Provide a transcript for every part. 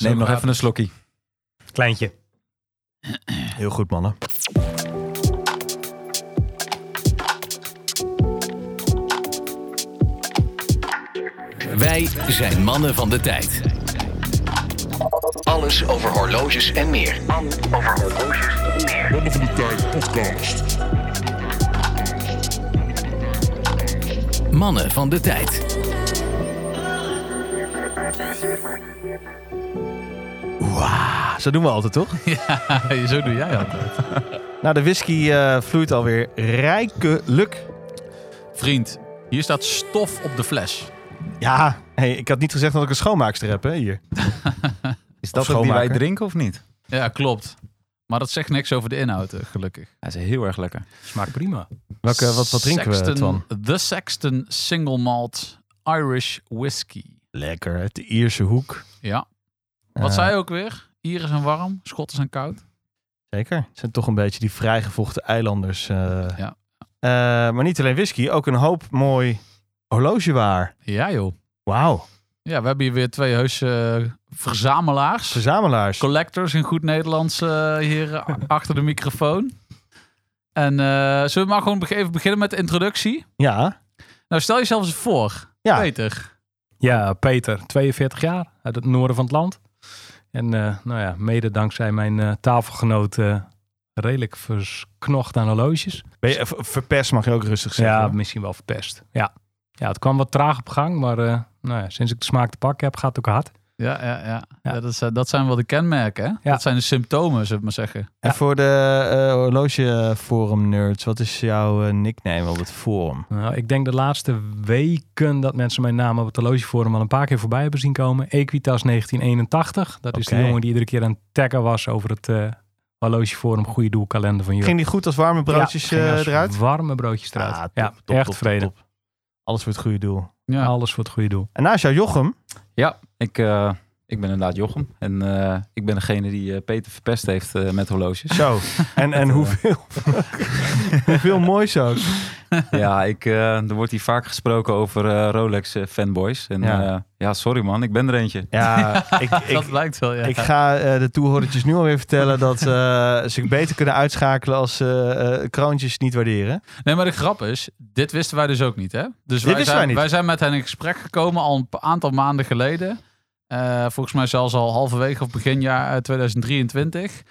Neem nog even een slokje. Kleintje. Heel goed, mannen. Wij zijn mannen van de tijd. Alles over horloges en meer. Mannen van de Tijd podcast. Mannen van de tijd. Ah, Zo doen we altijd, toch? Ja, zo doe jij altijd. Nou, de whisky eh, vloeit alweer rijkelijk. Vriend, hier staat stof op de fles. Ja, hey, ik had niet gezegd dat ik een schoonmaakster heb, hè, hier. Is dat ook die wij drinken of niet? Ja, klopt. Maar dat zegt niks over de inhoud, eh, gelukkig. Hij is heel erg lekker. Smaakt prima. Welke, wat, wat drinken we, Twan? The Sexton Single Malt Irish Whisky. Lekker, uit de Ierse hoek. Ja. Wat Eh, zei je ook weer? Ieren zijn warm, Schotten zijn koud. Zeker. Het zijn toch een beetje die vrijgevochten eilanders. eh. Ja. Eh, maar niet alleen whisky, ook een hoop mooi horlogewaar. Ja joh. Wauw. Ja, we hebben hier weer twee heuse eh, verzamelaars. Verzamelaars. collectors in goed Nederlands eh, hier achter de microfoon. En eh, zullen we maar gewoon even beginnen met de introductie? Ja. Nou, stel jezelf eens voor. Ja. Peter. Ja, Peter, 42 jaar, uit het noorden van het land. En eh, nou ja, mede dankzij mijn eh, tafelgenoot eh, redelijk verknocht aan horloges. Ben je, verpest mag je ook rustig zeggen. Ja, hoor. misschien wel verpest. Ja. ja, het kwam wat traag op gang, maar nou ja, sinds ik de smaak te pakken heb, gaat het ook hard. Ja, ja, ja. Ja. ja dat, zijn, dat zijn wel de kenmerken. Hè? Ja. Dat zijn de symptomen, zullen we maar zeggen. En voor de eh, horlogeforum nerds, wat is jouw eh, nickname op het forum? Nou, ik denk de laatste weken dat mensen mijn naam op het horlogeforum al een paar keer voorbij hebben zien komen. Equitas 1981. Dat is de jongen die iedere keer aan het taggen was over het eh horlogeforum Goede Doelkalender van Jurk. Ging die goed als warme broodjes Ja, ging eh, als eruit? Warme broodjes eruit. Ah, top, ja, top, echt top, tevreden. Alles voor het goede doel. Ja. Alles voor het goede doel. En naast jou Jochem. Ja, ik, eh, ik ben inderdaad Jochem. En eh, ik ben degene die eh, Peter verpest heeft eh, met horloges. Zo. En, en hoeveel, hoeveel moois ook. ja, ik, eh, er wordt hier vaak gesproken over eh, Rolex fanboys. En Ja. ja. ja, sorry man, ik ben er eentje. Ja, ik, dat ik, lijkt wel, ja. ik ga eh, de toehoordertjes nu alweer vertellen dat ze zich beter kunnen uitschakelen als ze eh, kroontjes niet waarderen. Nee, maar de grap is, dit wisten wij dus ook niet, hè? Dus wij wij zijn, niet. wij zijn met hen in gesprek gekomen al een aantal maanden geleden. Eh, volgens mij zelfs al halverwege of begin jaar eh, 2023.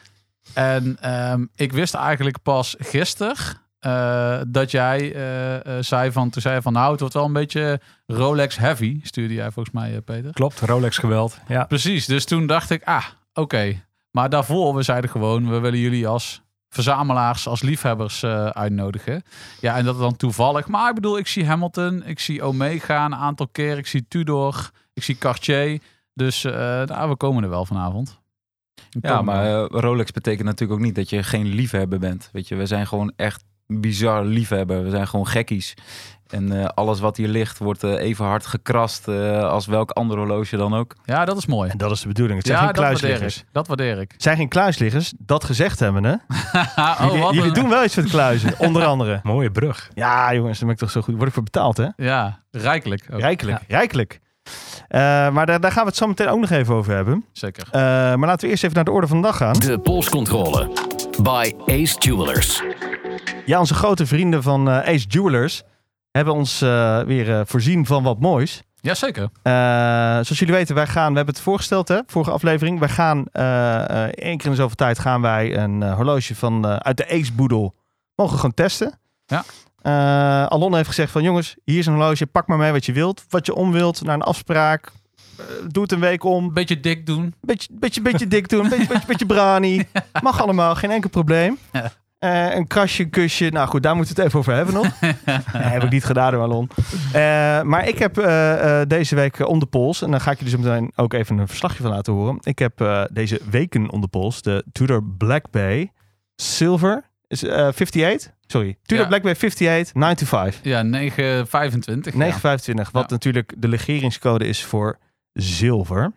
En ehm, ik wist eigenlijk pas gisteren eh, dat jij eh, zei van, toen zei je van, nou, het wordt wel een beetje Rolex heavy, stuurde jij volgens mij, Peter. Klopt, Rolex geweld. Ja. Precies, dus toen dacht ik, ah, oké. Maar daarvoor, we zeiden gewoon, we willen jullie als verzamelaars, als liefhebbers uitnodigen. Ja, en dat dan toevallig. Maar ik bedoel, ik zie Hamilton, ik zie Omega een aantal keer, ik zie Tudor, ik zie Cartier. Dus eh, nou, we komen er wel vanavond. We Ja, maar wel. eh, Rolex betekent natuurlijk ook niet dat je geen liefhebber bent. Weet je, we zijn gewoon echt bizar liefhebber. We zijn gewoon gekkies. En eh, alles wat hier ligt wordt eh, even hard gekrast eh, als welk ander horloge dan ook. ja, dat is mooi. En dat is de bedoeling. Het zijn Ja, geen dat waardeer kluisliggers. Dat waardeer ik. Het zijn geen kluisliggers. Dat gezegd hebben, hè? oh, jullie wat jullie een- doen wel iets voor het kluizen, onder andere. Mooie brug. Ja, jongens, daar ben ik toch zo goed. Word ik voor betaald, hè? Ja, rijkelijk. ook. Rijkelijk, rijkelijk. Eh, maar daar, daar gaan we het zo meteen ook nog even over hebben. Zeker. Eh, maar laten we eerst even naar de orde van de dag gaan. De polscontrole. By Ace Jewelers. Ja, onze grote vrienden van eh, Ace Jewelers hebben ons eh, weer eh, voorzien van wat moois. Jazeker. Eh, zoals jullie weten, wij gaan, we hebben het voorgesteld, hè, vorige aflevering. Wij gaan eh, eh, één keer in de zoveel tijd gaan wij een eh, horloge van, eh, uit de Ace Boedel mogen gewoon testen. Ja. Eh, Alon heeft gezegd van jongens, hier is een horloge, pak maar mee wat je wilt. Wat je om wilt, naar een afspraak. Eh, doe het een week om. Beetje dik doen. Beetje, beetje, beetje dik doen, beetje, beetje, beetje brani. Mag allemaal, geen enkel probleem. Eh, een krasje, een kusje. Nou goed, daar moeten we het even over hebben nog. nee, heb ik niet gedaan door Alon. Maar ik heb deze week om de pols, en daar ga ik jullie zo meteen ook even een verslagje van laten horen. Ik heb deze weken om de pols de Tudor Black Bay Silver is, eh, 58. Sorry, Tudor Ja. Black Bay 58 9 to 5. Ja, 925. 925, wat Ja. natuurlijk de legeringscode is voor zilver.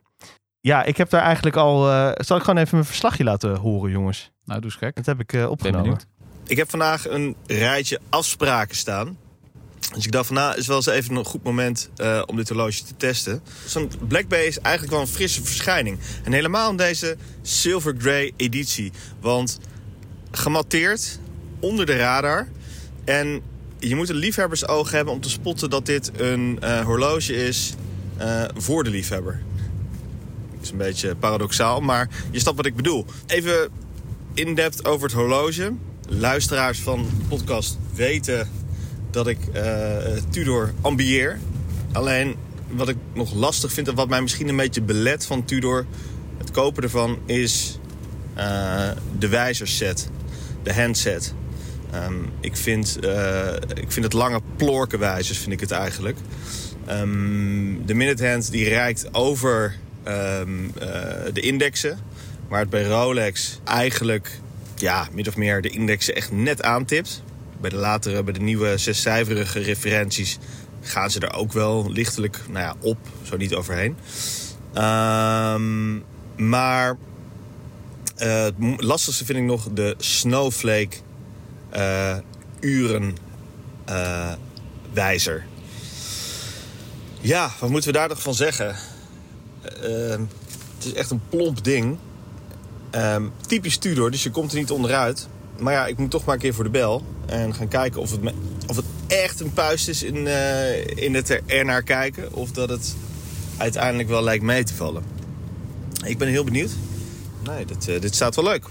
Ja, ik heb daar eigenlijk al... eh, zal ik gewoon even mijn verslagje laten horen, jongens? Nou, doe eens gek. Dat heb ik eh, opgenomen. Ik heb vandaag een rijtje afspraken staan. Dus ik dacht van, nou, is wel eens even een goed moment eh, om dit horloge te testen. Zo'n Black Bay is eigenlijk wel een frisse verschijning. En helemaal in deze Silver Grey editie. Want gematteerd, onder de radar. En je moet een liefhebbersoog hebben om te spotten dat dit een eh, horloge is eh, voor de liefhebber. Dat is een beetje paradoxaal, maar je snapt wat ik bedoel. Even in-depth over het horloge. Luisteraars van de podcast weten dat ik eh, Tudor ambieer. Alleen wat ik nog lastig vind en wat mij misschien een beetje belet van Tudor... het kopen ervan is de wijzerset, de handset. Ehm, ik, vind, eh, ik vind het lange plorkenwijzers, vind ik het eigenlijk. Ehm, de minute hand die reikt over ehm, eh, de indexen. Maar het bij Rolex eigenlijk ja, min of meer de indexen echt net aantipt. Bij de latere, bij de nieuwe zescijferige referenties gaan ze er ook wel lichtelijk nou ja, op, zo niet overheen. Maar eh, het lastigste vind ik nog de Snowflake eh, uren eh, wijzer. Ja, wat moeten we daar nog van zeggen? Eh, het is echt een plomp ding. Ehm, typisch Tudor, dus je komt er niet onderuit. Maar ja, ik moet toch maar een keer voor de bel. En gaan kijken of het, of het echt een puist is in, in het er ernaar kijken. Of dat het uiteindelijk wel lijkt mee te vallen. Ik ben heel benieuwd. Nee, dit staat wel leuk.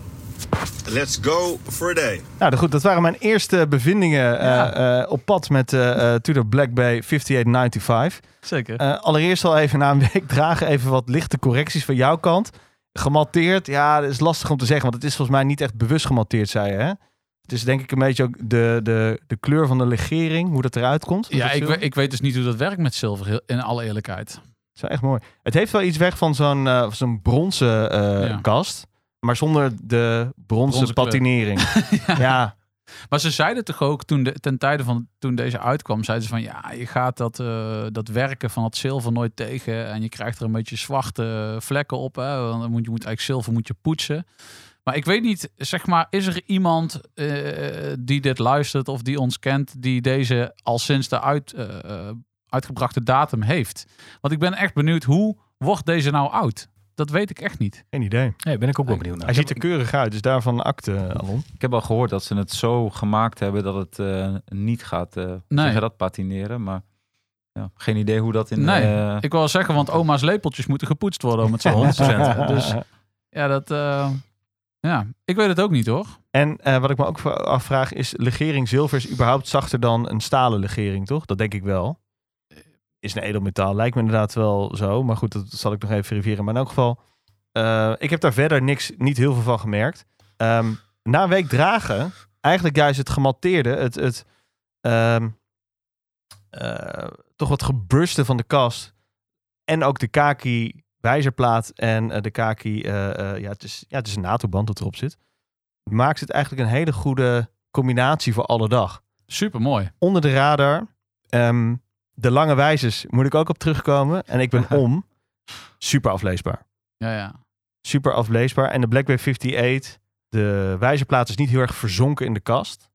Let's go for a day. Nou, goed, dat waren mijn eerste bevindingen eh, eh, op pad met eh, eh, Tudor Black Bay 5895. Zeker. Eh, allereerst al even na een week dragen, even wat lichte correcties van jouw kant. Gematteerd, ja, dat is lastig om te zeggen, want het is volgens mij niet echt bewust gematteerd, zei je, hè? Het is denk ik een beetje ook de, de, de kleur van de legering, hoe dat eruit komt. ja, ik, zilver. we- ik weet dus niet hoe dat werkt met zilver, in alle eerlijkheid. Dat is wel echt mooi. Het heeft wel iets weg van zo'n eh, zo'n bronzen eh, Ja. kast, maar zonder de bronzen, patinering. ja. Maar ze zeiden toch ook toen de, ten tijde van toen deze uitkwam, zeiden ze van ja, je gaat dat, eh, dat werken van het zilver nooit tegen en je krijgt er een beetje zwarte vlekken op. Hè? Want dan moet je moet eigenlijk zilver moet je poetsen. Maar ik weet niet, zeg maar, is er iemand eh, die dit luistert of die ons kent, die deze al sinds de uit, eh, uitgebrachte datum heeft? Want ik ben echt benieuwd, hoe wordt deze nou oud? Dat weet ik echt niet. Geen idee. Nee, ben ik ook wel benieuwd naar. Hij ziet er keurig uit, dus daarvan akte, Alon. Ik heb al gehoord dat ze het zo gemaakt hebben dat het eh, niet gaat eh Nee. dat patineren. Maar ja, geen idee hoe dat in... Nee, eh, Ik wil wel zeggen, want oma's lepeltjes moeten gepoetst worden om het zo 100%. dus ja, dat, eh, ja, ik weet het ook niet hoor. En eh, wat ik me ook afvraag is, legering zilver is überhaupt zachter dan een stalen legering, toch? Dat denk ik wel. Is een edelmetaal, lijkt me inderdaad wel zo. Maar goed, dat zal ik nog even verifiëren. Maar in elk geval, eh, ik heb daar verder niks, niet heel veel van gemerkt. Ehm, na een week dragen, eigenlijk juist het gematteerde, het, het ehm, eh, toch wat gebruste van de kast. En ook de kaki wijzerplaat en eh, de kaki, ja, het is, ja, het is een NATO-band dat erop zit maakt het eigenlijk een hele goede combinatie voor alle dag. Super mooi. Onder de radar, ehm, de lange wijzers moet ik ook op terugkomen. En ik ben om. Super afleesbaar. Ja, ja. Super afleesbaar. En de Blackberry 58, de wijzerplaat is niet heel erg verzonken in de kast.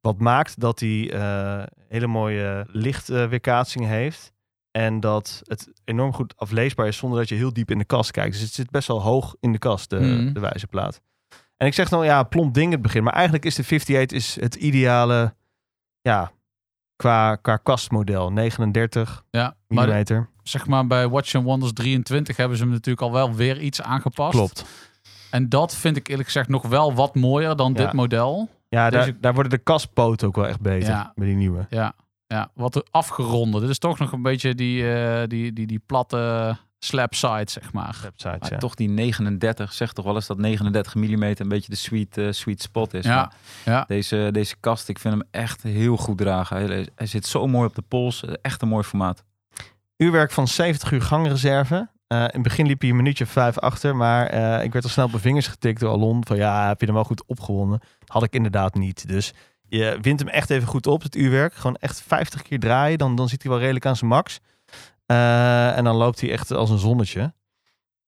Wat maakt dat hij eh, hele mooie lichtweerkaatsing heeft. En dat het enorm goed afleesbaar is zonder dat je heel diep in de kast kijkt. Dus het zit best wel hoog in de kast, de, Mhm. de wijzerplaat. En ik zeg nou ja, plomp ding het begin. Maar eigenlijk is de 58 is het ideale, ja, qua, qua kastmodel. 39 ja maar de- millimeter. zeg maar bij Watch and Wonders 23 hebben ze hem natuurlijk al wel weer iets aangepast. Klopt. En dat vind ik eerlijk gezegd nog wel wat mooier dan Ja. dit model. Ja, daar, Deze- daar worden de kastpoten ook wel echt beter Ja. met die nieuwe. Ja, ja wat afgeronde. Dit is toch nog een beetje die, eh, die, die, die platte slap side, zeg maar. Websites, maar ja. toch die 39, zeg toch wel eens dat 39 mm een beetje de sweet, eh, sweet spot is. Ja, Maar ja. Deze, deze kast, ik vind hem echt heel goed dragen. Hij, hij zit zo mooi op de pols. Echt een mooi formaat. Uurwerk van 70 uur gangreserve. Eh, in het begin liep hij een minuutje vijf achter, maar eh, ik werd al snel op mijn vingers getikt door Alon. Van ja, heb je hem wel goed opgewonnen? Had ik inderdaad niet. Dus je wint hem echt even goed op, het uurwerk. Gewoon echt 50 keer draaien, dan, dan zit hij wel redelijk aan zijn max. Eh, en dan loopt hij echt als een zonnetje.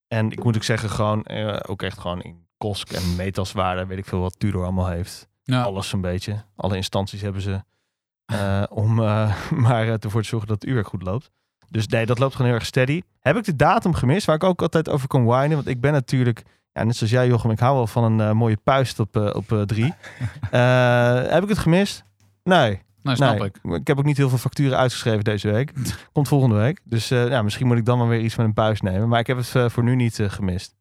En ik moet ook zeggen, gewoon eh, ook echt gewoon in kosk en metaswaarde, weet ik veel wat Tudor allemaal heeft. Ja. Alles een beetje. Alle instanties hebben ze eh, om maar ervoor te zorgen dat het uurwerk goed loopt. Dus nee, dat loopt gewoon heel erg steady. Heb ik de datum gemist, waar ik ook altijd over kan whinen? Want ik ben natuurlijk, ja, net zoals jij Jochem, ik hou wel van een mooie puist op, op drie. heb ik het gemist? Nee. Nou, snap nee, ik. Ik heb ook niet heel veel facturen uitgeschreven deze week. Komt volgende week. Dus ja, misschien moet ik dan wel weer iets met een puist nemen. Maar ik heb het voor nu niet gemist.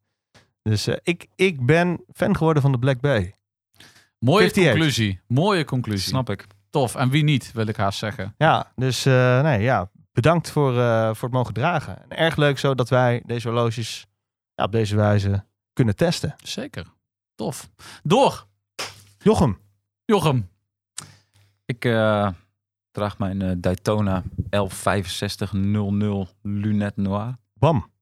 Dus ik, ik ben fan geworden van de Black Bay. Mooie 58. conclusie. Mooie conclusie. Snap ik. Tof. En wie niet, wil ik haast zeggen. Ja, dus uh, nee, ja, bedankt voor, uh, voor het mogen dragen. En erg leuk zo dat wij deze horloges ja, op deze wijze kunnen testen. Zeker. Tof. Door. Jochem. Jochem. Ik uh, draag mijn Daytona 116500 Lunet Noir. Bam.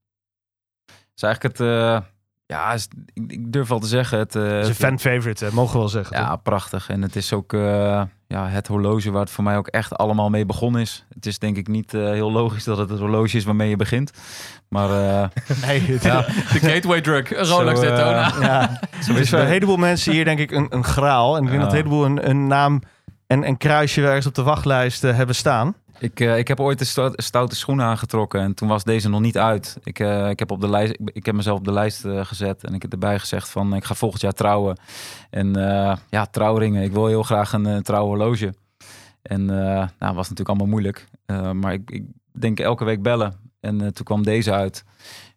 Dat is eigenlijk het ja, is, ik, ik, durf wel te zeggen. Het, uh, het is een fan-favorite, mogen we wel zeggen. Ja, toch? prachtig. En het is ook uh, ja, het horloge waar het voor mij ook echt allemaal mee begonnen is. Het is denk ik niet uh, heel logisch dat het het horloge is waarmee je begint. Maar nee, het, ja, de gateway drug, Rolex zo, Daytona. ja, zo is voor een heleboel mensen hier denk ik een, een graal. En ik denk dat een heleboel een, een naam en een kruisje ergens op de wachtlijst hebben staan. Ik, uh, ik heb ooit de sto stoute schoenen aangetrokken en toen was deze nog niet uit. Ik, uh, ik, heb, op de lijst, ik, ik heb mezelf op de lijst uh, gezet en ik heb erbij gezegd van ik ga volgend jaar trouwen. En ja, trouwringen. Ik wil heel graag een trouw horloge. En nou, was natuurlijk allemaal moeilijk. maar ik, ik, denk elke week bellen. En toen kwam deze uit.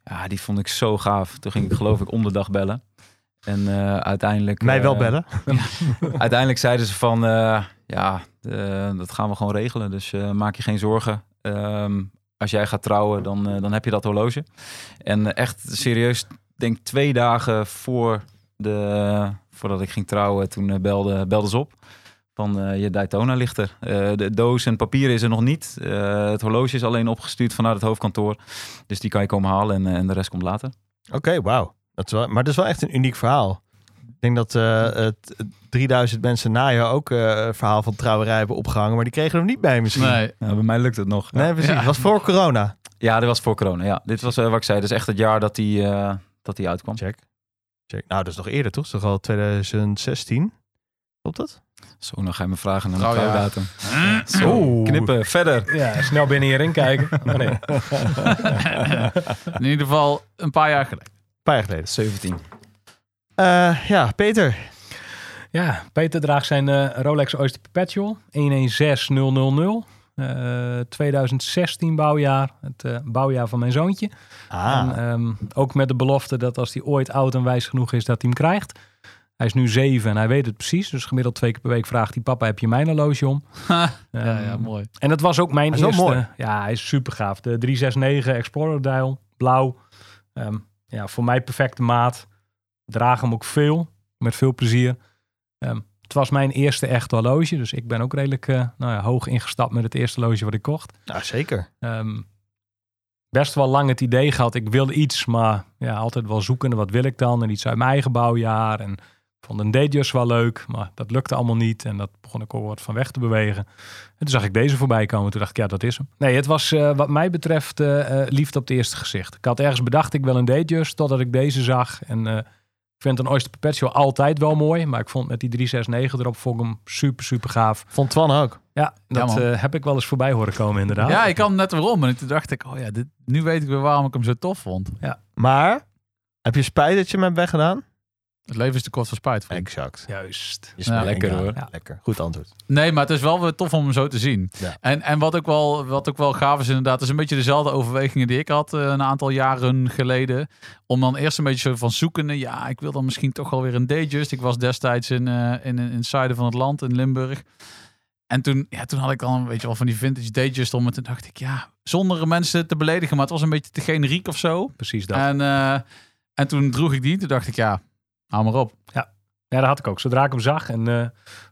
Ja, die vond ik zo gaaf. Toen ging ik geloof ik om de dag bellen. En uiteindelijk... Mij wel bellen. uiteindelijk zeiden ze van ja, uh, dat gaan we gewoon regelen. Dus uh, maak je geen zorgen. Um, als jij gaat trouwen, dan, uh, dan heb je dat horloge. En echt serieus, denk twee dagen voor de, voordat ik ging trouwen, toen belde, belde ze op. Van je Daytona ligt er. de doos en papier is er nog niet. het horloge is alleen opgestuurd vanuit het hoofdkantoor. Dus die kan je komen halen en, en de rest komt later. Oké, wauw. Maar dat is wel echt een uniek verhaal. Ik denk dat uh, het 3000 mensen na je ook uh, verhaal van trouwerij hebben opgehangen, maar die kregen hem niet bij misschien. Nee, ja, bij mij lukt het nog. Nee, precies. Ja. was voor corona. Ja, dit was voor corona. Ja, dit was uh, wat ik zei. Dus echt het jaar dat die, uh, dat die uitkwam. Check. Check. Nou, dat is nog eerder, toch? Dat is toch al 2016? Klopt dat? Zo, dan ga je me vragen naar mijn oh. Ja. Zo, knippen, verder. Ja, snel binnen hierin kijken. Oh, nee. In ieder geval een paar jaar geleden. Een paar jaar geleden. 17. Uh, ja, Peter. Ja, Peter draagt zijn uh, Rolex Oyster Perpetual 116000. Uh, 2016 bouwjaar, het uh, bouwjaar van mijn zoontje. Ah. En, um, ook met de belofte dat als hij ooit oud en wijs genoeg is, dat hij hem krijgt. Hij is nu zeven en hij weet het precies. Dus gemiddeld twee keer per week vraagt hij: Papa, heb je mijn horloge om? ja, um, ja, mooi. En dat was ook mijn is eerste. Mooi. Ja, hij is super gaaf. De 369 Explorer dial, blauw. Um, ja, voor mij perfecte maat. Draag hem ook veel, met veel plezier. Um, het was mijn eerste echte horloge, dus ik ben ook redelijk uh, nou ja, hoog ingestapt met het eerste horloge wat ik kocht. Nou, zeker. Um, best wel lang het idee gehad, ik wilde iets, maar ja, altijd wel zoekende, wat wil ik dan? En iets uit mijn eigen bouwjaar. En vond een Datejust wel leuk, maar dat lukte allemaal niet. En dat begon ik al wat van weg te bewegen. En toen zag ik deze voorbij komen. Toen dacht ik, ja, dat is hem. Nee, het was uh, wat mij betreft uh, liefde op het eerste gezicht. Ik had ergens bedacht, ik wil een Datejust, totdat ik deze zag. En uh, vind een Oyster Perpetual altijd wel mooi. Maar ik vond met die 369 erop vond ik hem super, super gaaf. Vond Twan ook. Ja, dat Ja, uh, heb ik wel eens voorbij horen komen inderdaad. Ja, ik kan net waarom. En toen dacht ik, oh ja, dit, nu weet ik weer waarom ik hem zo tof vond. Maar, heb je spijt dat je hem hebt weggedaan? Het leven is te kort voor spijt. vriend. Exact. Juist. Is Ja, lekker hoor. jaar. Lekker. Goed antwoord. Nee, maar het is wel weer tof om hem zo te zien. Ja. En, en wat, ook wel, wat ook wel gaaf is inderdaad, is een beetje dezelfde overwegingen die ik had eh, een aantal jaren geleden. Om dan eerst een beetje zo van zoekende, ja, ik wil dan misschien toch wel weer een Datejust. Ik was destijds in, eh, in, in het zuiden van het land, in Limburg. En toen, ja, toen had ik dan een beetje wel van die vintage Datejust om. En toen dacht ik, ja, zonder mensen te beledigen, maar het was een beetje te generiek of zo. Precies dat. En, eh, en toen droeg ik die, toen dacht ik, ja, hou maar op. Ja, dat had ik ook. Zodra ik hem zag en uh,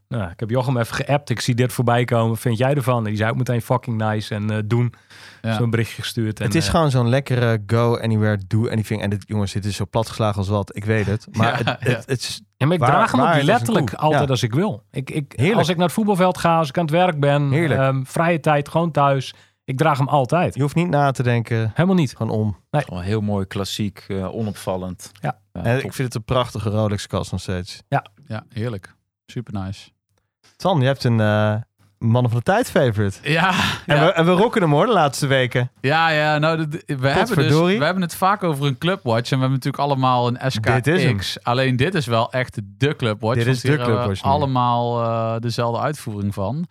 nou, ik heb Jochem even geappt. Ik zie dit voorbij komen. Vind jij ervan? En die zei ook meteen fucking nice en uh, doen. Ja. Zo'n berichtje gestuurd. En, het is uh, gewoon zo'n lekkere go anywhere, do anything. En dit, jongens, dit is zo platgeslagen als wat. Ik weet het. Maar Ja, het, ja. het, het is... Ja, maar ik Waar- draag hem ook letterlijk altijd Ja. als ik wil. Ik, ik, Heerlijk. als ik naar het voetbalveld ga, als ik aan het werk ben, Heerlijk. ehm, vrije tijd, gewoon thuis. Ik draag hem altijd. Je hoeft niet na te denken. Helemaal niet. Gewoon om. Wel heel mooi, klassiek, eh, onopvallend. Ja. En top. ik vind het een prachtige Rolex kast nog steeds. Ja, heerlijk. Super nice. Twan, je hebt een eh, mannen van de tijd favorite. Ja, En, ja. we, en we rocken hem hoor de laatste weken. Ja, ja, nou, we, hebben dus, we hebben het vaak over een clubwatch. En we hebben natuurlijk allemaal een Dit is hem. SKX. Alleen dit is wel echt de clubwatch. Dit is de hier hebben we clubwatch allemaal eh, dezelfde uitvoering van.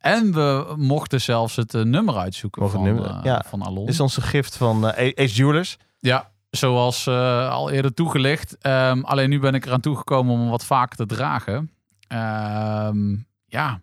En we mochten zelfs het eh, nummer uitzoeken Mogen van, het nummer, eh, ja. van Alon. Dit is onze gift van eh, Ace Jewelers. Ja, zoals al eerder toegelicht. Ehm, alleen nu ben ik eraan toegekomen om hem wat vaker te dragen. Ehm, ja,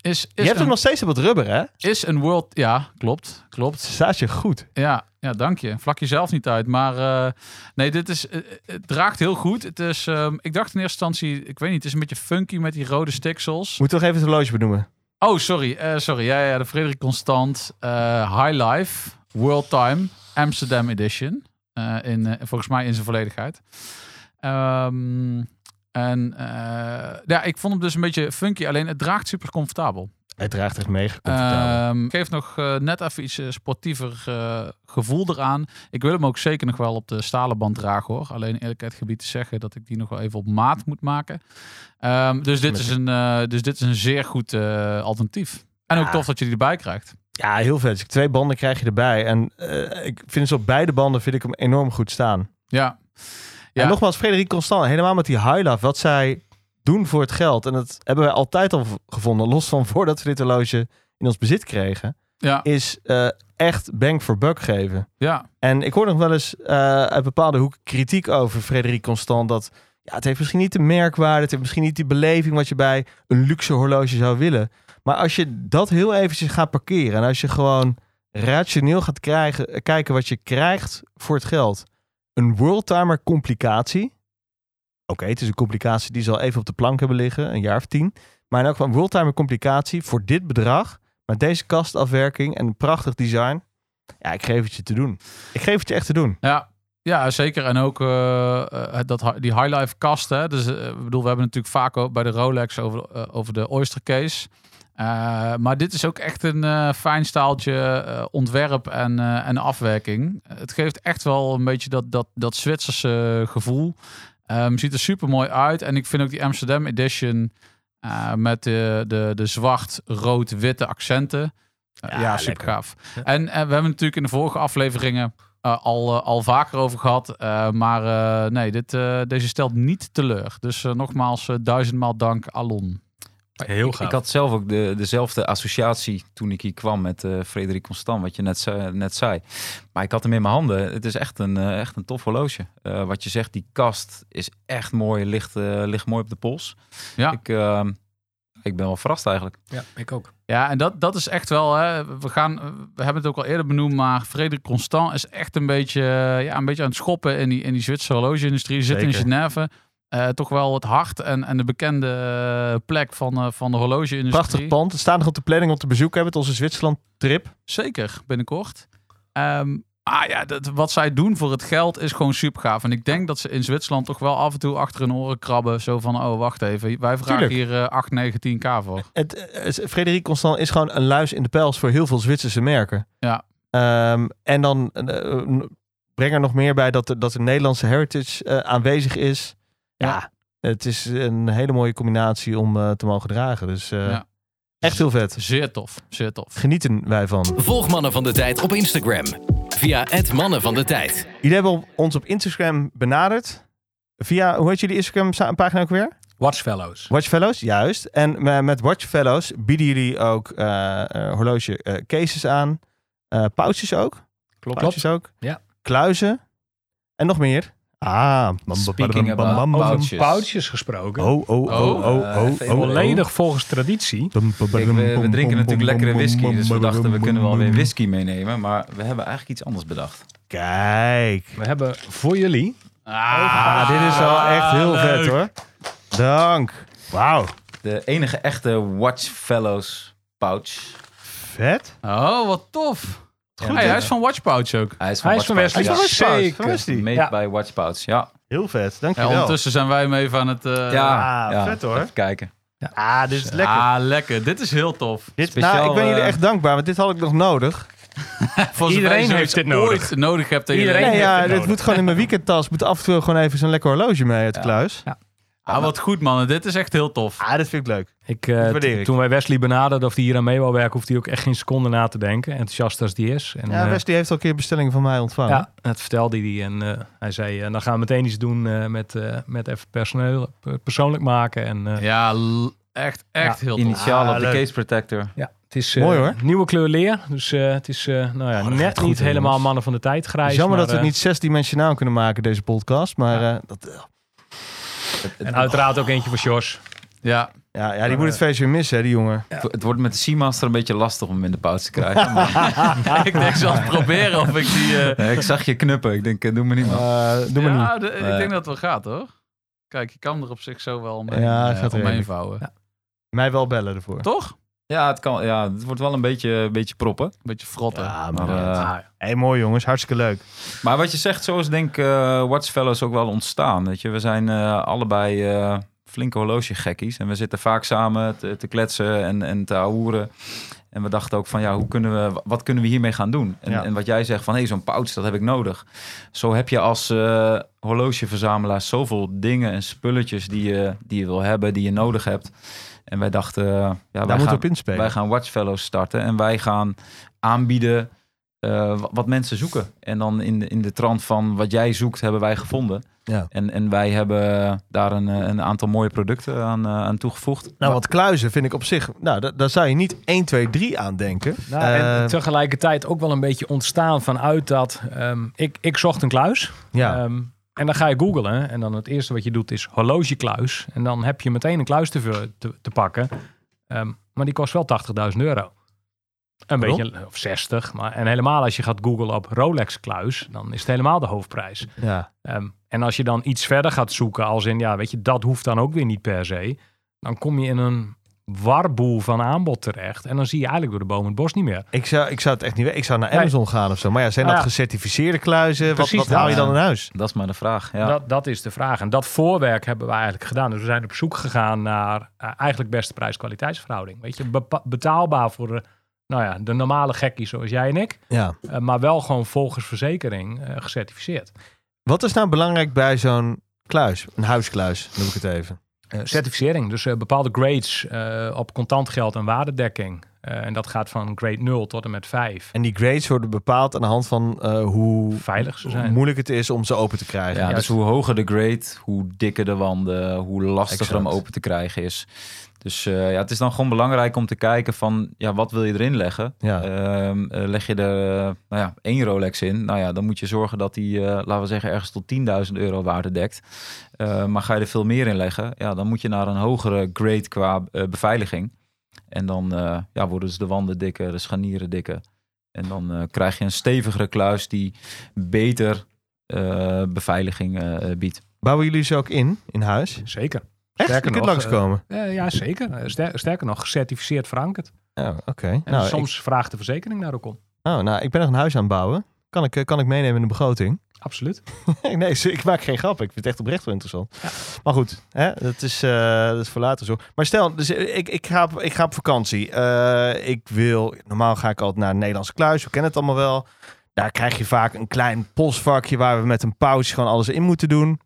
is, Je is, hebt een, hem nog steeds op het rubber, hè? is een world... Ja, klopt, klopt. Staat je goed. Ja, ja, dank je. Vlak jezelf niet uit. Maar nee, dit is, het draagt heel goed. Het is, ehm, ik dacht in eerste instantie, ik weet niet, het is een beetje funky met die rode stiksels. Moet toch even het horloge benoemen. Oh, sorry. eh, sorry. Ja, ja, de Frederik Constant eh, High Life World Time Amsterdam Edition. Eh, in, volgens mij in zijn volledigheid. Ehm, en ja, ik vond hem dus een beetje funky. Alleen het draagt super comfortabel. Hij draagt echt comfortabel. Ehm, geeft nog eh, net even iets eh, sportiever eh, gevoel eraan. Ik wil hem ook zeker nog wel op de stalen band dragen hoor. Alleen eerlijkheid gebied te zeggen dat ik die nog wel even op maat moet maken. Ehm, dus, dit is een, dus dit is een zeer goed alternatief. En ook Ja. tof dat je die erbij krijgt. ja, heel vet. Dus twee banden krijg je erbij. En ik vind dus op beide banden vind ik hem enorm goed staan. Ja. Ja. En nogmaals, Frederik Constant, helemaal met die high wat zij doen voor het geld. En dat hebben wij altijd al gevonden, los van voordat we dit horloge in ons bezit kregen, Ja. is eh, echt bang for buck geven. Ja. En ik hoor nog wel eens eh, uit bepaalde hoeken kritiek over Frederik Constant. Dat ja, het heeft misschien niet de merkwaarde, het heeft misschien niet die beleving wat je bij een luxe horloge zou willen. Maar als je dat heel eventjes gaat parkeren en als je gewoon rationeel gaat krijgen, eh, kijken wat je krijgt voor het geld. Een worldtimer complicatie. Oké, het is een complicatie die ze al even op de plank hebben liggen, een jaar of tien. Maar in elk geval een worldtimer complicatie voor dit bedrag, met deze kastafwerking en een prachtig design. Ja, ik geef het je te doen. Ik geef het je echt te doen. Ja. Ja, zeker. En ook eh, dat, die highlife kast. Hè? Dus, eh, ik bedoel, we hebben natuurlijk vaak ook bij de Rolex over, over de Oyster Case. Maar dit is ook echt een fijn staaltje ontwerp en, en afwerking. Het geeft echt wel een beetje dat, dat, dat Zwitserse gevoel. Ehm, ziet er super mooi uit. En ik vind ook die Amsterdam Edition eh, met de, de, de zwart-rood-witte accenten. eh, Ja, ja, super gaaf. En eh, we hebben natuurlijk in de vorige afleveringen al, al vaker over gehad. Eh, maar nee, dit, deze stelt niet teleur. Dus nogmaals, duizendmaal dank, Alon. Heel ik, gaaf. ik had zelf ook de, dezelfde associatie toen ik hier kwam met eh Frederik Constant, wat je net, zei- net zei. Maar ik had hem in mijn handen. Het is echt een, eh, echt een tof horloge. Eh, wat je zegt, die kast is echt mooi, ligt, ligt mooi op de pols. Ja. Ik, eh, ik ben wel verrast eigenlijk. Ja, ik ook. Ja, en dat, dat is echt wel. Hè, we, gaan, we hebben het ook al eerder benoemd, maar Frederik Constant is echt een beetje, ja, een beetje aan het schoppen in die, in die Zwitserse horloge-industrie. Zit in. Genève. Eh, toch wel het hart en, en de bekende eh, plek van, eh, van de horloge-industrie. Prachtig pand. Het staat nog op de planning om te bezoeken hebben. Het onze Zwitserland trip. Zeker, binnenkort. Ehm, ah ja, dat, wat zij doen voor het geld is gewoon super gaaf. En ik denk dat ze in Zwitserland toch wel af en toe achter hun oren krabben. Zo van, oh wacht even, wij vragen Tuurlijk. hier eh 8, 9, 10k voor. Het, Frederik Constant is gewoon een luis in de pels voor heel veel Zwitserse merken. Ja. Ehm, en dan breng er nog meer bij dat, dat de Nederlandse heritage aanwezig is. Ja, het is een hele mooie combinatie om eh, te mogen dragen. Dus eh, Ja. echt heel vet. Zeer tof, zeer tof. Genieten wij van. Volg Mannen van de Tijd op Instagram. Via het Mannen van de Tijd. Jullie hebben ons op Instagram benaderd. Via, hoe heet jullie Instagram-pagina ook weer? Watchfellows. Watchfellows, juist. En me- met Watchfellows bieden jullie ook eh, eh, horloge eh, cases aan. eh pouches ook. Klopt. Pouches ook. Ja. Kluizen. En nog meer. Ah. Speaking about pouches. Over pouches gesproken. Oh, oh, oh, oh, oh, oh, oh. Volledig volgens traditie. We, drinken natuurlijk lekkere whisky, dus we dachten we kunnen wel weer whisky meenemen. Maar we hebben eigenlijk iets anders bedacht. Kijk. We hebben voor jullie Ah, dit is wel echt heel vet hoor. Dank. Wauw. De enige echte Watch Fellows pouch. Vet. Oh, wat tof. Goed, hij is van Watch Pouch ook. Hij is van Hij is van Wesley. Hij is van. Made Ja. by Watch Pouch, ja. Heel vet. Ja, Dankjewel. ondertussen zijn wij hem even aan het... eh, Ja, Ah, ja. vet, hoor. Even kijken. Ah, dit is lekker. Ah, lekker. Dit is heel tof. Dit, Speciaal, nou, ik ben jullie eh, echt dankbaar, want dit had ik nog nodig. Voor zover Iedereen heeft dit nodig. ooit nodig hebt. Iedereen je Nee, heeft ja, dit nodig. moet gewoon in mijn weekendtas. Moet af en toe gewoon even zo'n lekker horloge mee uit de Ja. Ah, wat goed man. Dit is echt heel tof. Ah, dat vind ik leuk. Ik, eh, ik. Toen wij Wesley benaderden of hij hier aan mee wou werken, hoeft hij ook echt geen seconde na te denken. Enthousiast als die is. En, Ja, eh, Wesley heeft al een keer bestellingen van mij ontvangen. ja, dat vertelde hij. En eh, hij zei, eh, dan gaan we meteen iets doen eh, met, eh, met even personeel, per- persoonlijk maken. En eh, Ja, echt, echt Ja, heel tof. Initiaal Ah, op de case protector. ja, het is eh, Mooi, hoor. nieuwe kleur leer. Dus eh, het is eh, nou ja, gaat net goed, niet helemaal mannen van de tijd grijs. jammer maar, dat we het niet zesdimensionaal kunnen maken, deze podcast. Maar eh, dat, En uiteraard ook eentje voor Jos. Ja, ja, ja, die moet het feest weer missen, hè, die jongen. Het- Het wordt met de Seamaster een beetje lastig om hem in de pauze te krijgen. maar- ik denk zelfs proberen of ik die... eh, Nee, ik zag je knuppen. Ik denk, eh, doe me niet. Eh, doe maar ja, niet. de- ik denk dat het wel gaat hoor. Kijk, je kan er op zich zo wel mee, Ja, gaat omheen vouwen. Mij wel bellen ervoor. Toch? Ja, het, kan, ja, het wordt wel een beetje, een beetje proppen. Beetje frotten. Ja, Maar, maar, eh, hey, mooi jongens, hartstikke leuk. Maar wat je zegt, zo is denk ik eh Watchfellows ook wel ontstaan. Weet je? We zijn eh, allebei eh, flinke horlogegekkies. En we zitten vaak samen te, te kletsen en, en te ahoeren. En we dachten ook van, ja, hoe kunnen we, wat kunnen we hiermee gaan doen? En, Ja. en wat jij zegt van, hé, hey, zo'n pouch, dat heb ik nodig. Zo heb je als eh horlogeverzamelaar zoveel dingen en spulletjes die je, die je wil hebben, die je nodig hebt. En wij dachten, eh, ja, wij Daar moeten we gaan, op inspelen. wij gaan Watchfellows starten en wij gaan aanbieden eh, wa- wat mensen zoeken. En dan in de, in de trant van wat jij zoekt, hebben wij gevonden. Ja. En, en wij hebben daar een, eh, een aantal mooie producten aan, eh, aan toegevoegd. Nou, want kluizen vind ik op zich... Nou, da- daar zou je niet 1, 2, 3 aan denken. Nou, en tegelijkertijd ook wel een beetje ontstaan vanuit dat... ehm, ik, ik zocht een kluis. ja. Ehm, en dan ga je googlen. En dan het eerste wat je doet is horlogekluis. En dan heb je meteen een kluis te, te, te pakken. Ehm, maar die kost wel 80.000 euro. Een Waarom? beetje, of 60. Maar, en helemaal als je gaat googlen op Rolex kluis, dan is het helemaal de hoofdprijs. ja. Ehm, en als je dan iets verder gaat zoeken, als in, ja, weet je, dat hoeft dan ook weer niet per se. Dan kom je in een warboel van aanbod terecht. En dan zie je eigenlijk door de boom het bos niet meer. Ik zou, ik zou het echt niet weten. Ik zou naar Nee. Amazon gaan of zo. Maar ja, zijn dat ja. gecertificeerde kluizen? Wat, Precies wat haal je dan in huis? Dat is maar de vraag. Ja. Dat, dat is de vraag. En dat voorwerk hebben we eigenlijk gedaan. Dus we zijn op zoek gegaan naar eh, eigenlijk beste prijs-kwaliteitsverhouding. Weet je, bepa- betaalbaar voor de, nou ja, de normale gekkies zoals jij en ik. Ja. eh, maar wel gewoon volgens verzekering eh, gecertificeerd. Wat is nou belangrijk bij zo'n kluis? Een huiskluis, noem ik het even. Eh, certificering, dus eh, bepaalde grades eh, op contant geld en waardedekking. Eh, en dat gaat van grade 0 tot en met 5. En die grades worden bepaald aan de hand van eh, hoe, Veilig ze hoe zijn. moeilijk het is om ze open te krijgen. Ja, Ja, dus hoe hoger de grade, hoe dikker de wanden, hoe lastiger hem open te krijgen is. Dus eh, ja, het is dan gewoon belangrijk om te kijken van, ja, wat wil je erin leggen? Ja. Ehm, eh, leg je er nou ja, één Rolex in, nou ja, dan moet je zorgen dat die, eh, laten we zeggen, ergens tot 10.000 euro waarde dekt. Eh, maar ga je er veel meer in leggen, ja, dan moet je naar een hogere grade qua eh, beveiliging. En dan eh, ja, worden dus de wanden dikker, de scharnieren dikker. En dan eh, krijg je een stevigere kluis die beter eh, beveiliging eh, biedt. Bouwen jullie ze ook in, in huis? Zeker. Echt? Sterker je kunt nog, langskomen? Eh, ja, zeker. Ster- sterker nog, gecertificeerd verankerd. Ja, oké. En Nou, soms vraagt de verzekering daar ook om. ik, oh, nou, ik ben nog een huis aan het bouwen. Kan ik, kan ik meenemen in de begroting? Absoluut. nee, ik maak geen grap. Ik vind het echt oprecht wel interessant. Maar goed, hè, dat, is, eh, dat is voor later zo. Maar stel, dus eh, ik, ik, ga, op, ik ga op vakantie. Eh, ik wil, normaal ga ik altijd naar een Nederlandse kluis. We kennen het allemaal wel. Daar krijg je vaak een klein postvakje waar we met een pouch gewoon alles in moeten doen.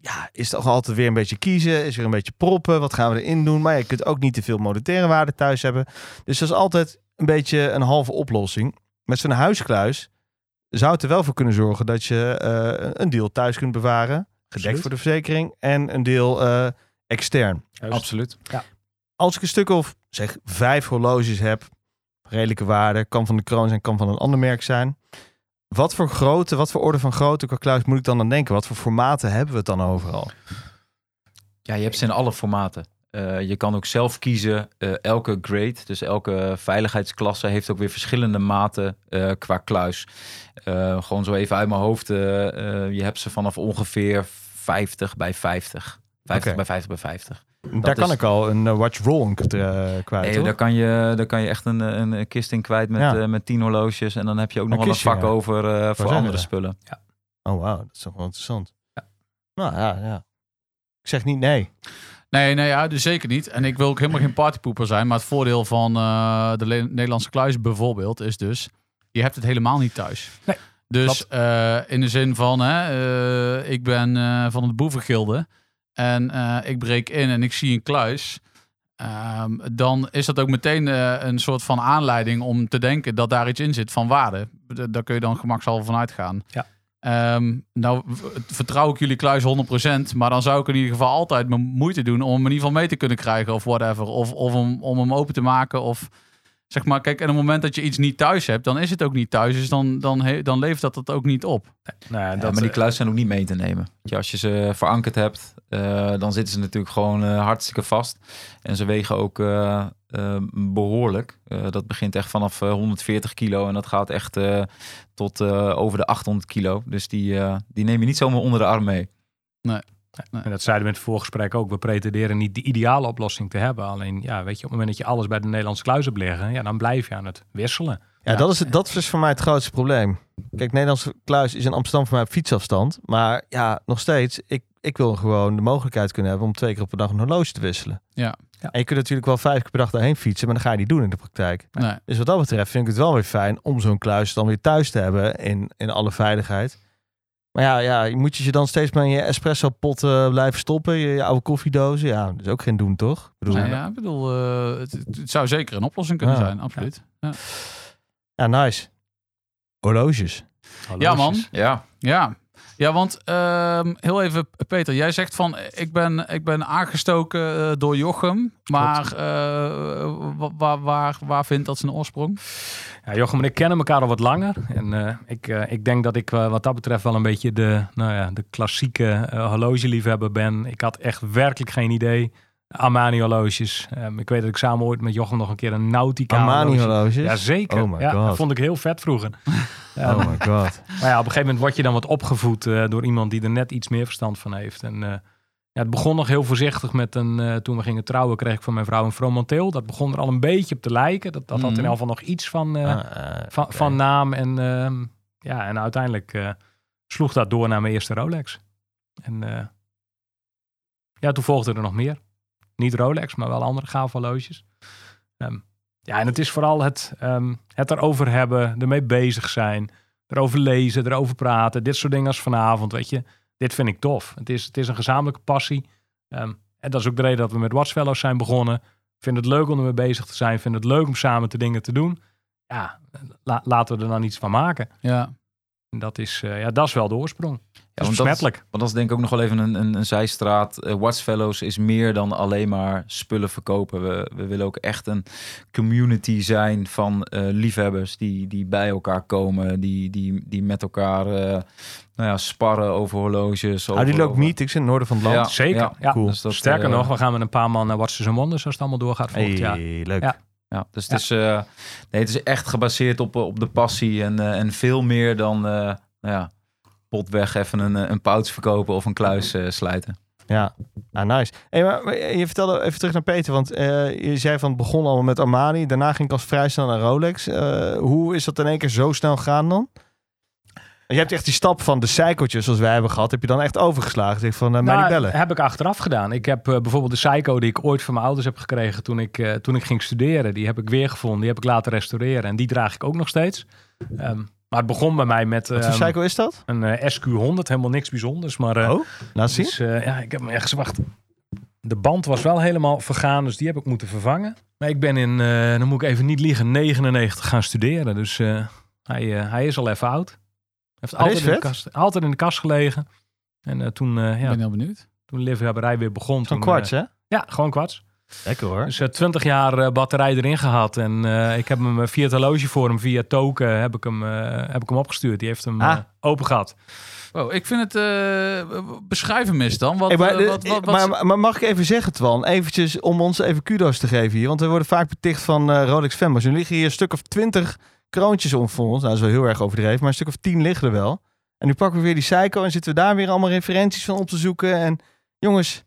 Ja, is toch altijd weer een beetje kiezen. Is weer een beetje proppen. Wat gaan we erin doen? Maar je kunt ook niet te veel monetaire waarde thuis hebben. Dus dat is altijd een beetje een halve oplossing. Met zo'n huiskluis zou het er wel voor kunnen zorgen dat je eh, een deel thuis kunt bewaren. Gedekt Absoluut. voor de verzekering. En een deel eh, extern. Absoluut. Als ik een stuk of zeg vijf horloges heb. Redelijke waarde. Kan van de kroon zijn, kan van een ander merk zijn. Wat voor grootte, wat voor orde van grootte kluis moet ik dan aan denken? Wat voor formaten hebben we het dan overal? Ja, je hebt ze in alle formaten. Eh, je kan ook zelf kiezen. eh, elke grade, dus elke veiligheidsklasse, heeft ook weer verschillende maten eh, qua kluis. Gewoon zo even uit mijn hoofd. je hebt ze vanaf ongeveer 50 bij 50. 50 Oké. bij 50 bij 50. Daar kan ik al een watch eh, kwijt. Nee, hoor. daar, kan je, daar kan je echt een, een, kist in kwijt met, Ja. met 10 horloges. En dan heb je ook nog wel een vak ja. over voor andere spullen. Oh, wauw. Dat is toch wel interessant. Nou ja, ja. Ik zeg niet nee. Nee, nee, ja, dus zeker niet. En ik wil ook helemaal geen partypoeper zijn. Maar het voordeel van eh, de Nederlandse kluis bijvoorbeeld is dus... Je hebt het helemaal niet thuis. Nee, dus eh, in de zin van, hè, eh, ik ben van het boevengilde. en ik breek in en ik zie een kluis, ehm, dan is dat ook meteen een soort van aanleiding om te denken dat daar iets in zit van waarde. D- Daar kun je dan gemakshalve van uitgaan. Ja. Ehm, nou vertrouw ik jullie kluis 100%, maar dan zou ik in ieder geval altijd mijn moeite doen om hem in ieder geval mee te kunnen krijgen of whatever. Of, of om, om hem open te maken of zeg maar, kijk, en op het moment dat je iets niet thuis hebt, dan is het ook niet thuis. Dus dan, dan, dan levert dat het ook niet op. Nou ja, Ja, dat, maar die eh, kluis zijn ook niet mee te nemen. Als je ze verankerd hebt, eh, dan zitten ze natuurlijk gewoon eh, hartstikke vast. En ze wegen ook eh, eh, behoorlijk. Eh, dat begint echt vanaf eh, 140 kilo en dat gaat echt eh, tot eh, over de 800 kilo. Dus die, eh, die neem je niet zomaar onder de arm mee. En dat zeiden we in het voorgesprek ook. We pretenderen niet de ideale oplossing te hebben. Alleen, ja, weet je, op het moment dat je alles bij de Nederlandse kluis hebt liggen, ja, dan blijf je aan het wisselen. Ja, Dat, is, het- dat is voor mij het grootste probleem. Kijk, Nederlandse kluis is in Amsterdam voor mij op fietsafstand. Maar ja, nog steeds, ik, ik wil gewoon de mogelijkheid kunnen hebben om twee keer op een dag een horloge te wisselen. Ja. Ja. En je kunt natuurlijk wel vijf keer per dag daarheen fietsen, maar dan ga je niet doen in de praktijk. Nee. Dus wat dat betreft vind ik het wel weer fijn om zo'n kluis dan weer thuis te hebben in, in alle veiligheid. Maar ja, ja, moet je je dan steeds maar in je espresso pot eh, blijven stoppen, je, je oude koffiedozen? Ja, dat is ook geen doen, toch? Ik bedoel, Nou ja, ik bedoel, eh, het, het zou zeker een oplossing kunnen Ja. zijn, absoluut. Ja, ja, nice. Horloges. ja man. Ja, Ja, ja want ehm, heel even, Peter, jij zegt van ik ben, ik ben aangestoken eh, door Jochem, maar eh, wa- waar, waar, waar vindt dat zijn oorsprong? Ja, Jochem en ik kennen elkaar al wat langer. En eh, ik, ik denk dat ik wat dat betreft wel een beetje de, nou ja, de klassieke horlogeliefhebber ben. Ik had echt werkelijk geen idee. Armani horloges. Ehm, ik weet dat ik samen ooit met Jochem nog een keer een Nautica Armani horloge- horloges? Jazeker. Oh my ja, god. dat vond ik heel vet vroeger. Oh my god. Maar ja, op een gegeven moment word je dan wat opgevoed eh, door iemand die er net iets meer verstand van heeft. En eh, ja, het begon nog heel voorzichtig met een, eh, toen we gingen trouwen, kreeg ik van mijn vrouw een Fromantil. Dat begon er al een beetje op te lijken. Dat, dat had in Mhm. elk geval nog iets van, Ah, van, van naam. En, ehm, ja, en uiteindelijk sloeg dat door naar mijn eerste Rolex. En ja, toen volgde er nog meer. Niet Rolex, maar wel andere gave horloges. Ehm, ja, en het is vooral het, ehm, het erover hebben, ermee bezig zijn, erover lezen, erover praten. Dit soort dingen als vanavond, weet je. Dit vind ik tof. Het is, het is een gezamenlijke passie. Ehm, en dat is ook de reden dat we met Watchfellows zijn begonnen. Ik vind het leuk om ermee bezig te zijn. Ik vind het leuk om samen te dingen te doen. Ja, la- laten we er dan iets van maken. Ja, En dat is, eh, ja, dat is wel de oorsprong. Ja, want dat is dat is- besmettelijk. Want dat is denk ik ook nog wel even een, een, een zijstraat. Eh, Watchfellows is meer dan alleen maar spullen verkopen. We, we willen ook echt een community zijn van eh, liefhebbers die, die bij elkaar komen. Die, die, die met elkaar eh, nou ja, sparren over horloges. Over, Houden jullie ook over- meetings in het noorden van het land? Ja, Zeker. ja, Ja, cool. Dus dat, Sterker nog, we gaan met een paar man naar Watches and Wonders als het allemaal doorgaat volgend jaar. Hey, leuk. Ja. Ja, dus het, Is, eh, nee, het is echt gebaseerd op, op de passie en, eh, en veel meer dan eh, nou ja, potweg even een, eh, een pouch verkopen of een kluis eh, slijten. Ja, ah, nice. Hey, maar, maar je vertelde even terug naar Peter, want eh, je zei van het begon allemaal met Armani, daarna ging ik als vrij snel naar Rolex. Eh, hoe is dat in één keer zo snel gegaan dan? Je hebt echt die stap van de cykeltjes zoals wij hebben gehad, heb je dan echt overgeslagen? Zeg van, uh, mij Nou, niet bellen. heb ik achteraf gedaan. Ik heb eh, bijvoorbeeld de Psycho die ik ooit van mijn ouders heb gekregen toen ik, eh, toen ik ging studeren. Die heb ik weer gevonden. Die heb ik laten restaureren. En die draag ik ook nog steeds. Ehm, maar het begon bij mij met Wat voor ehm, cycle is dat? een eh, SQ100. Helemaal niks bijzonders. Maar eh, oh, laat zien. dus, eh, ja, ik heb hem ergens wacht. De band was wel helemaal vergaan. Dus die heb ik moeten vervangen. Maar ik ben in, eh, dan moet ik even niet liegen, 99 gaan studeren. Dus eh, hij, eh, hij is al even oud. Heeft is altijd in, de kast, altijd in de kast gelegen. En eh, toen, eh, ik ja, ben heel benieuwd. toen de liefhebberij weer begon. Zo'n toen, kwarts, hè? ja, gewoon kwarts. Lekker hoor. Dus eh, 20 jaar eh, batterij erin gehad. En eh, ik heb hem eh, via het horloge voor hem, via token, heb ik hem, eh, heb ik hem opgestuurd. Die heeft hem Ah. eh, open gehad. Wow, ik vind het, eh beschrijven mis dan. Wat, Hey, maar, eh, wat, wat, wat- maar, maar mag ik even zeggen, Twan, eventjes om ons even kudo's te geven hier, want we worden vaak beticht van eh, Rolex fanboys. Er liggen hier een stuk of twintig kroontjes om voor ons. Nou, dat is wel heel erg overdreven, maar een stuk of tien liggen er wel. En nu pakken we weer die Psycho en zitten we daar weer allemaal referenties van op te zoeken. En jongens,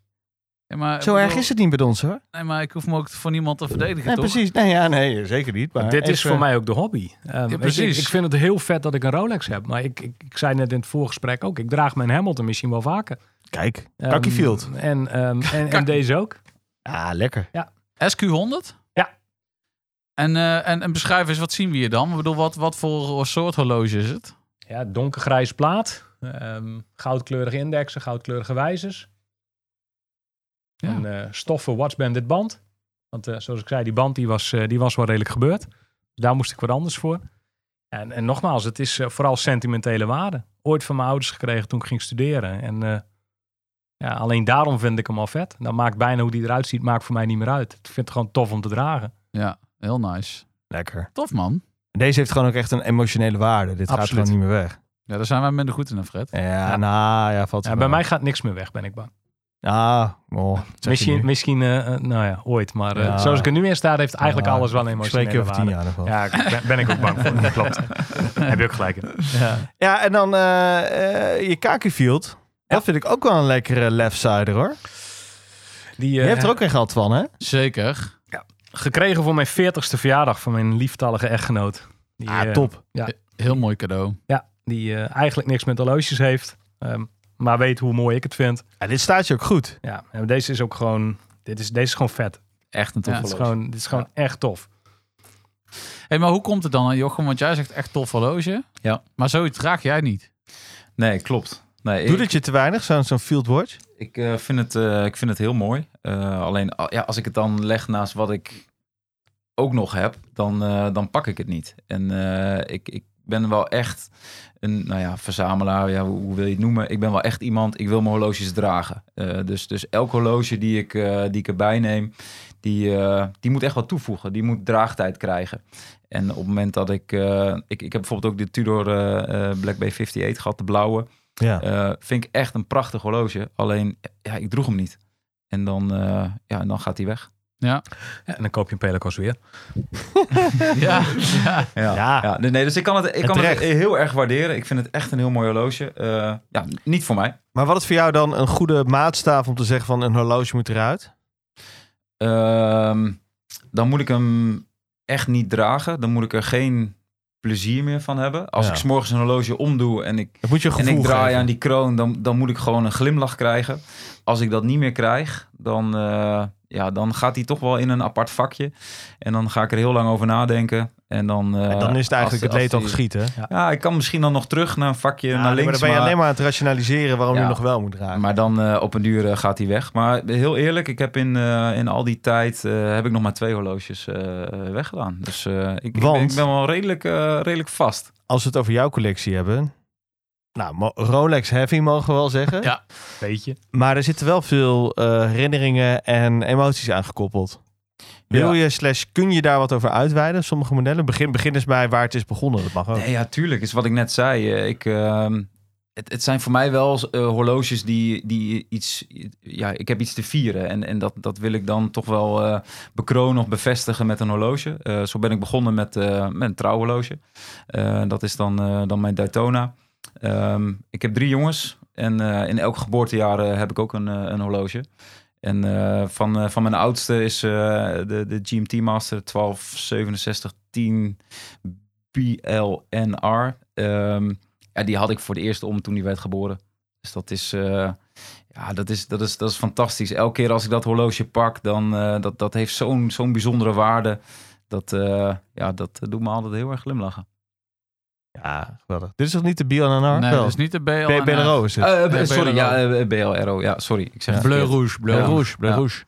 Ja, maar, zo erg bedoel- is het niet bij ons hoor. Nee, maar ik hoef me ook voor niemand te verdedigen, Nee, toch? precies. Nee, ja, nee, zeker niet. Maar Dit is voor mij ook de hobby. Ehm, ik- precies. Ik, ik vind het heel vet dat ik een Rolex heb. Maar ik, ik, ik zei net in het voorgesprek ook, ik draag mijn Hamilton misschien wel vaker. Kijk, Ehm, Kakkie En, ehm, en, en deze ook. Ah, lekker. SQ100? Ja. En, eh, en, en beschrijf eens, wat zien we hier dan? Ik bedoel, wat, wat voor soort horloge is het? Ja, donkergrijs plaat. ehm, goudkleurige indexen, goudkleurige wijzers. Ja. Een eh, stoffen Watchband band. Want eh, zoals ik zei, die band die was, eh, die was wel redelijk gebeurd. Dus daar moest ik wat anders voor. En, en nogmaals, het is eh, vooral sentimentele waarde. Ooit van mijn ouders gekregen toen ik ging studeren. En eh, ja, alleen daarom vind ik hem al vet. Dan maakt bijna hoe die eruit ziet, maakt voor mij niet meer uit. Ik vind het gewoon tof om te dragen. Ja, heel nice. Lekker. Tof man. Deze heeft gewoon ook echt een emotionele waarde. Dit gaat gewoon niet meer weg. Ja, daar zijn wij minder goed in, Fred. Ja, Ja. nou ja, valt Ja, bij mij gaat niks meer weg, ben ik bang. Ah, oh, Misschien, misschien eh, eh, nou ja, ooit. Maar eh, Ja. zoals ik er nu in sta, heeft eigenlijk Ja, alles wel een ik Spreek je emotionele over tien jaar nog wel. Ja, ben, ben ik ook bang voor. Klopt. Heb je ook gelijk in. Ja. Ja, en dan eh, eh, je Kakifield. Dat vind ik ook wel een lekkere left-sider hoor. Die, Je hebt er ook een gehad van, hè? Zeker. gekregen voor mijn 40ste verjaardag van mijn lieftallige echtgenoot. Die, Ah, top. Heel mooi cadeau. Ja, die eh, eigenlijk niks met horloges heeft. ehm, maar weet hoe mooi ik het vind. Ja, dit staat je ook goed. Ja, en deze is ook gewoon... Dit is, deze is gewoon vet. Echt een Ja, toffe Dit is horloge. gewoon, dit is gewoon echt tof. hey, maar hoe komt het dan, Jochem? Want jij zegt echt tof horloge. Ja. Maar zoiets draag jij niet. Nee, klopt. Nee, Doe ik, dit je te weinig, zo'n zo'n Field Watch? ik, eh, vind het, eh, ik vind het heel mooi. Eh, alleen ja, als ik het dan leg naast wat ik ook nog heb, dan, eh, dan pak ik het niet. En eh, ik, ik ben wel echt een nou ja, verzamelaar, ja, hoe, hoe wil je het noemen? Ik ben wel echt iemand, ik wil mijn horloges dragen. Eh, dus, dus elk horloge die ik, eh, die ik erbij neem, die, eh, die moet echt wat toevoegen. Die moet draagtijd krijgen. En op het moment dat ik... ik, ik heb bijvoorbeeld ook de Tudor Black Bay 58 gehad, de blauwe. Ja. Vind ik echt een prachtig horloge. Alleen, ja, ik droeg hem niet. En dan, ja, en dan gaat hij weg. Ja. Ja, en dan koop je een Pelacos weer. ja. ja. Ja. Ja. Ja, nee, dus ik kan het, ik kan het heel erg waarderen. Ik vind het echt een heel mooi horloge. Eh, ja, niet voor mij. Maar wat is voor jou dan een goede maatstaaf om te zeggen van een horloge moet eruit? Ehm, dan moet ik hem echt niet dragen. Dan moet ik er geen plezier meer van hebben. Als Ja. ik 's morgens een horloge omdoe en ik, Dat moet je een en ik draai geven. aan die kroon, dan, dan moet ik gewoon een glimlach krijgen. Als ik dat niet meer krijg, dan, eh, ja, dan gaat hij toch wel in een apart vakje. En dan ga ik er heel lang over nadenken. En dan, eh, En dan is het eigenlijk als- het leed al geschieten. Ja, Ja, ik kan misschien dan nog terug naar een vakje naar maar links. dan ben je maar- alleen maar aan het rationaliseren waarom je nog wel moet dragen. Maar dan eh, op een duur eh, gaat hij weg. Maar heel eerlijk, ik heb in, in al die tijd heb ik nog maar twee horloges weggedaan. Dus ik, ik, ben, Want? ik ben wel redelijk, redelijk vast. Als we het over jouw collectie hebben. Nou, Rolex Heavy mogen we wel zeggen. Ja. Weet je. Maar er zitten wel veel eh, herinneringen en emoties aan gekoppeld. Wil Ja. je slash kun je daar wat over uitweiden? Sommige modellen. Begin, begin eens bij waar het is begonnen. Dat mag ook. Nee, ja, tuurlijk. Is wat ik net zei. Eh, Ik, ehm, het, het zijn voor mij wel eh, horloges die, die iets... Ja, ik heb iets te vieren. En, en dat, dat wil ik dan toch wel eh, bekronen of bevestigen met een horloge. Eh, zo ben ik begonnen met, eh, met een trouwhorloge. Eh, dat is dan, eh, dan mijn Daytona. Ehm, ik heb drie jongens. En eh, in elk geboortejaar eh, heb ik ook een, eh, een horloge. En van, van mijn oudste is de, de GMT Master 126710 BLNR. Ehm, ja, die had ik voor de eerste om toen hij werd geboren. Dus dat is, ja, dat is, dat is, dat is fantastisch. Elke keer als ik dat horloge pak, dan dat, dat heeft zo'n zo'n bijzondere waarde. Dat, ja, dat doet me altijd heel erg glimlachen. Ja, geweldig. Dit is toch niet de BLNR? Nee, dat is niet de BLNR. BLRO is het. Uh, Nee, sorry, BLRO. ja, uh, BLRO. Ja, sorry. Ik zeg. Bleu Rouge, Bleu Ja. Rouge, Bleu Ja. Rouge.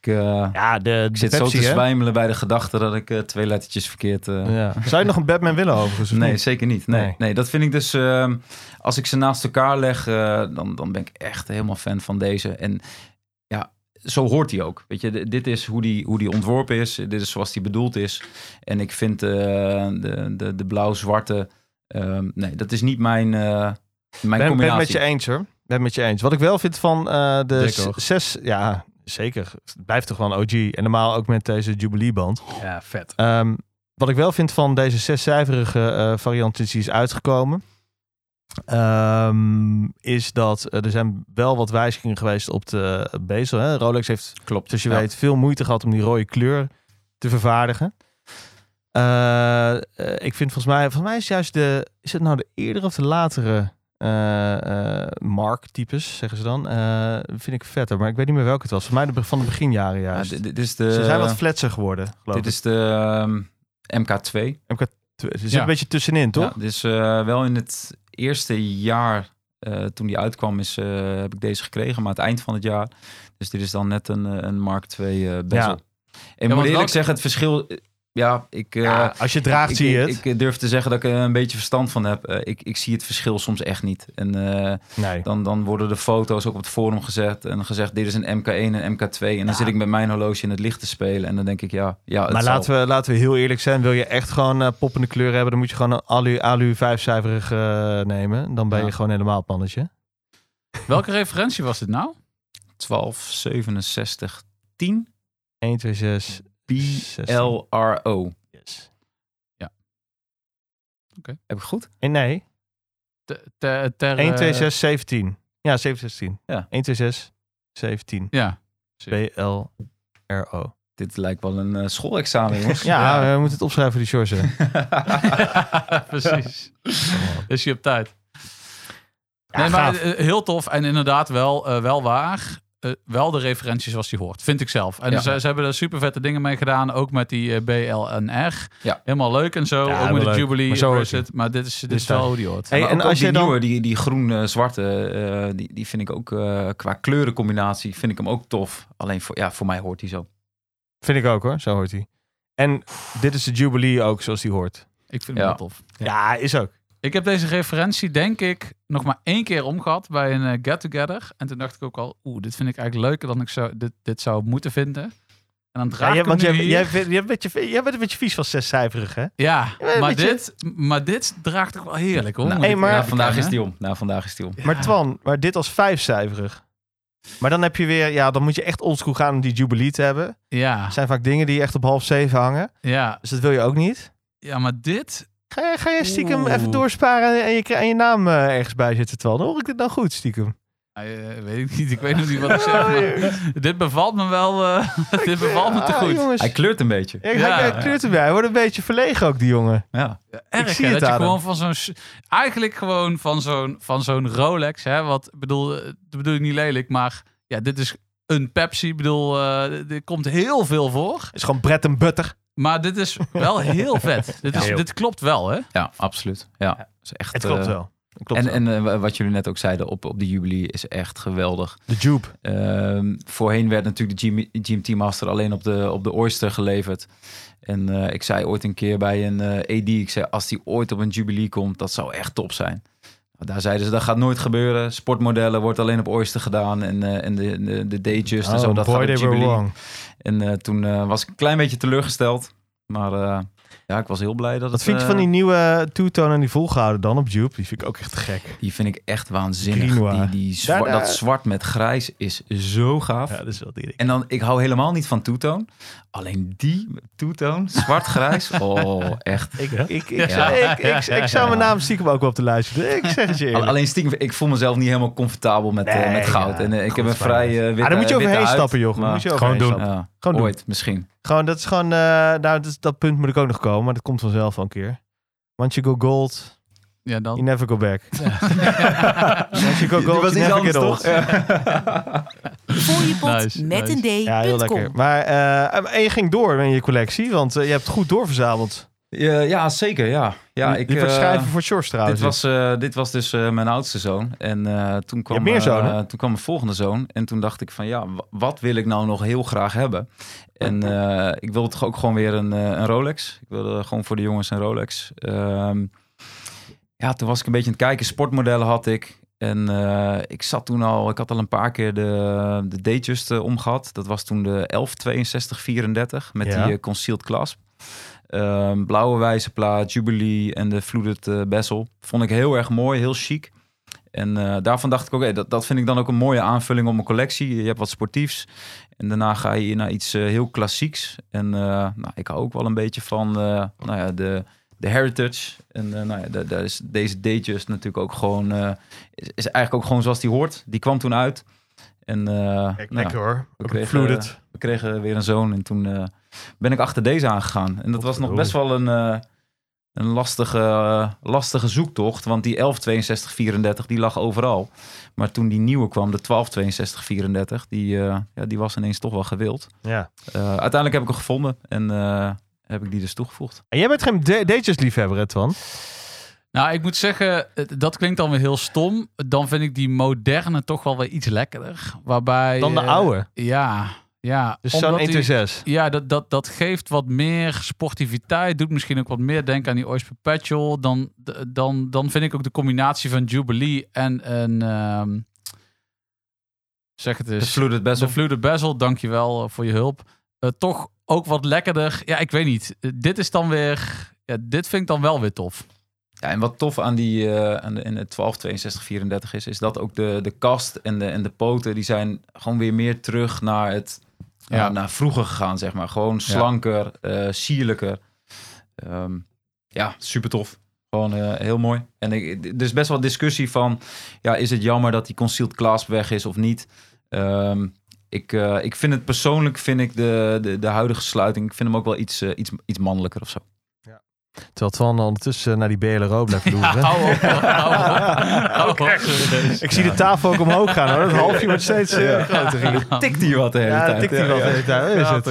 Ik, uh, ja, de, ik zit Pepsi, zo te hè? zwijmelen bij de gedachte dat ik uh, twee lettertjes verkeerd... Uh... Ja. Zou je nog een Batman willen overigens? Nee, niet? zeker niet. Nee, Nee. nee. dat vind ik dus... Uh, als ik ze naast elkaar leg, uh, dan, dan ben ik echt helemaal fan van deze. En ja, zo hoort hij ook. Weet je, dit is hoe die, hoe die ontworpen is. Dit is zoals die bedoeld is. En ik vind uh, de, de, de blauw-zwarte... Um, nee, dat is niet mijn, uh, mijn ben, ben combinatie. met je eens hoor. Ben met je eens. Wat ik wel vind van uh, de zes... Ja, zeker. Het blijft toch gewoon OG. En normaal ook met deze Jubilee-band. Ja, vet. Um, wat ik wel vind van deze zescijferige uh, variant die is uitgekomen... Um, is dat uh, er zijn wel wat wijzigingen geweest op de bezel. Hè? Rolex heeft, Klopt, zoals je ja. weet, veel moeite gehad om die rode kleur te vervaardigen. Uh, ik vind volgens mij, volgens mij is juist de, is het nou de eerdere of de latere uh, Mark-types, zeggen ze dan, uh, vind ik vetter. Maar ik weet niet meer welke het was. Volgens mij de, van de beginjaren juist. Ja, dit is de, Ze zijn wat fletser geworden, geloof Dit ik. is de um, MK2. MK2. Ze zit Ja. een beetje tussenin, toch? Ja, dus uh, wel in het eerste jaar Eh, toen die uitkwam is, eh, heb ik deze gekregen, maar het eind van het jaar. Dus dit is dan net een, eh, een Mark II eh bezel. Ja. En ik moet eerlijk zeggen, het verschil... Ja, ik, eh, als je het draagt, ik, zie je ik- het. Ik, durf te zeggen dat ik er een beetje verstand van heb. Eh, ik, ik zie het verschil soms echt niet. En eh, nee. dan, dan worden de foto's ook op het forum gezet. En gezegd, dit is een MK1 en MK2. En dan zit ik met mijn horloge in het licht te spelen. En dan denk ik, ja, ja het Maar zal. laten we, laten we heel eerlijk zijn. Wil je echt gewoon poppende kleur hebben, dan moet je gewoon een alu, alu vijfcijferig eh, nemen. Dan ben je gewoon helemaal het mannetje. Welke referentie was dit nou? 12, 67, 10 1, 2, 6, BLRO. Yes. Heb ik goed? En nee, Ter, ter, ter, 1, eh, 2, 6, 17. Ja, 7, 16. Ja. 1, 2, 6, 17. Ja. B-L-R-O. Dit lijkt wel een eh, schoolexamen, jongens. Ja, we moeten het opschrijven voor die hè. Precies. Is je op tijd. Ja, nee, maar gaaf. eh, heel tof en inderdaad wel, eh, wel waar. Eh, wel de referenties zoals die hoort, vind ik zelf. En Ja. ze, ze hebben er super vette dingen mee gedaan, ook met die eh, BLNR. Ja. Helemaal leuk en zo, Ja, ook met de leuk. Jubilee Maar zo hoort bracelet. Maar dit is, dit is wel hoe die hoort. Hey, en ook als ook die je dan- nieuwe, die, die groen-zwarte, eh, die, die vind ik ook eh, qua kleurencombinatie vind ik hem ook tof. Alleen voor, ja, voor mij hoort hij zo. Vind ik ook hoor, zo hoort hij. En dit is de Jubilee ook zoals die hoort. Ik vind Ja. hem wel tof. Ja, is ook. Ik heb deze referentie, denk ik, nog maar één keer omgehad bij een eh, get-together. En toen dacht ik ook al, oeh, dit vind ik eigenlijk leuker dan ik zou, dit, dit zou moeten vinden. En dan draag Ja, ik jij, want hem jij, nu jij, vindt- jij, bent je, jij bent een beetje vies van zescijferig, hè? Ja, maar je- dit, maar dit draagt ook wel heerlijk hoor. Nou, hey, maar- vandaag is die om. Nou, vandaag is die om. Maar Twan, maar dit als vijfcijferig. Maar dan heb je weer, ja, dan moet je echt oldschool gaan om die Jubilee te hebben. Ja, Er zijn vaak dingen die echt op half zeven hangen. ja, Dus dat wil je ook niet. ja, maar dit... Ga je, ga je stiekem Oeh. even doorsparen en je, en je naam eh, ergens bij zitten, Twan? Hoor ik dit nou goed, stiekem? eh, weet ik niet, ik weet nog niet wat ik zeg. maar dit bevalt me wel, eh, dit bevalt me te Ah, goed. jongens. Hij kleurt een beetje. Ja, hij, Ja. hij kleurt erbij. Hij wordt een beetje verlegen ook, die jongen. Ja. Erg, zie hè, het dat je gewoon van zo'n... Eigenlijk gewoon van zo'n, van zo'n Rolex, hè. Wat, ik bedoel, dat bedoel ik niet lelijk, maar ja, dit is een Pepsi. Ik bedoel, eh er komt heel veel voor. Het is gewoon bread and butter. Maar dit is wel heel vet. Dit, is, dit klopt wel, hè? ja, absoluut. Ja, Het is echt, Het klopt eh, wel. Klopt En, en eh, wat jullie net ook zeiden op, op de Jubilee is echt geweldig. de Jupe. Ehm, voorheen werd natuurlijk de GM GMT Master alleen op de, op de Oyster geleverd. En eh, ik zei ooit een keer bij een eh AD, ik zei als die ooit op een Jubilee komt, dat zou echt top zijn. Daar zeiden ze, dat gaat nooit gebeuren. Sportmodellen wordt alleen op Oyster gedaan. En, eh, en de, de, de en zo, dat Oh, boy, gaat op. En eh, toen eh, was ik een klein beetje teleurgesteld. Maar ja, ik was heel blij dat Wat het... vind je eh, van die nieuwe two-tone en die volgehouden dan op Jupe? Die vind ik ook echt gek. Die vind ik echt waanzinnig. Die, die zwa-. Dat zwart met grijs is zo gaaf. Ja, dat is wel die. En dan, ik hou helemaal niet van two-tone. Alleen die two-tone, zwart-grijs. Oh, echt. Ik, ik, ik, ik, Ja. ik, ik, ik zou mijn naam stiekem ook wel op de lijst doen. Ik zeg het je eerlijk. Alleen stiekem, ik voel mezelf niet helemaal comfortabel met, eh, met goud. ja, en eh, ik heb een vrij eh witte Ah, daar moet je overheen stappen, joh. Maar- moet je Gewoon doen. Ja, Gewoon doen. ooit misschien. Gewoon, dat is gewoon, eh, nou, dat, is- dat punt moet ik ook nog komen, maar dat komt vanzelf wel een keer. Once you go gold, Ja, dan. you never go back. Once you go gold, you never get old. Voor je pot Nice, met nice. een D. Ja, heel lekker. Maar, eh, en je ging door in je collectie, want eh, je hebt goed doorverzameld. Ja, ja, zeker. Ja, ja ik, je wordt eh, schrijven voor shorts trouwens. Dit was, eh, dit was dus eh, mijn oudste zoon. En eh, toen, kwam, meer eh, toen kwam mijn volgende zoon. En toen dacht ik van ja, wa- wat wil ik nou nog heel graag hebben? En eh, ik wilde toch ook gewoon weer een, eh, een Rolex. Ik wilde gewoon voor de jongens een Rolex. Ehm, ja, toen was ik een beetje aan het kijken. Sportmodellen had ik. En eh, ik zat toen al, ik had al een paar keer de, de Datejust eh, omgehad. Dat was toen de 116234 met Ja. die eh, concealed clasp. Ehm, blauwe wijzerplaat, Jubilee en de Flooded eh, bezel. Vond ik heel erg mooi, heel chic. En eh, daarvan dacht ik, oké, dat, dat vind ik dan ook een mooie aanvulling op mijn collectie. Je hebt wat sportiefs. En daarna ga je naar iets eh, heel klassieks. En nou, ik hou ook wel een beetje van nou ja, de, de heritage. En nou ja, da- daar is deze Datejust natuurlijk ook gewoon... eh, is, is eigenlijk ook gewoon zoals die hoort. Die kwam toen uit. En Kijk, nou, lekker hoor. we Ook kregen, we kregen weer een zoon en toen ben ik achter deze aangegaan. En dat was nog best wel een, eh, een lastige, eh, lastige zoektocht, want die 116234 die lag overal. Maar toen die nieuwe kwam, de 126234, die, eh, ja, die was ineens toch wel gewild. Ja. Eh, uiteindelijk heb ik hem gevonden en eh, heb ik die dus toegevoegd. En jij bent geen da- Datejust liefhebber, Twan? Nou, ik moet zeggen, dat klinkt dan weer heel stom. Dan vind ik die moderne toch wel weer iets lekkerder. Waarbij... Dan de oude. Ja, ja. Dus zo'n die- 126. Ja, dat, dat, dat geeft wat meer sportiviteit. Doet misschien ook wat meer denken aan die Oyster Perpetual. Dan, dan, dan vind ik ook de combinatie van Jubilee en een... ehm, zeg het De eens. Fluted Bezel. De Fluted Bezel, dankjewel eh, voor je hulp. Eh, toch ook wat lekkerder. Ja, ik weet niet. Eh, dit is dan weer... Ja, dit vind ik dan wel weer tof. Ja, en wat tof aan die eh aan de, in de 12, 62, 34 is, is dat ook de, de kast en de, en de poten, die zijn gewoon weer meer terug naar het Ja. ja. naar vroeger gegaan, zeg maar. Gewoon slanker, eh, sierlijker. Ehm, ja, super tof. Gewoon eh, heel mooi. En ik, er is best wel discussie van, ja, is het jammer dat die concealed clasp weg is of niet? Ehm, ik, eh, ik vind het persoonlijk, vind ik de, de, de huidige sluiting, ik vind hem ook wel iets, eh, iets, iets mannelijker of zo. Terwijl Twan ondertussen naar die BLRO blijft loeren. Hou op. hou op. Hou op. Ik zie de tafel ook omhoog gaan hoor. Dat halfje wordt steeds eh, groter. hier. Tikt hier wat de hele Ja, tijd. tikt hij wel de hele tijd. Daar is Ja, het.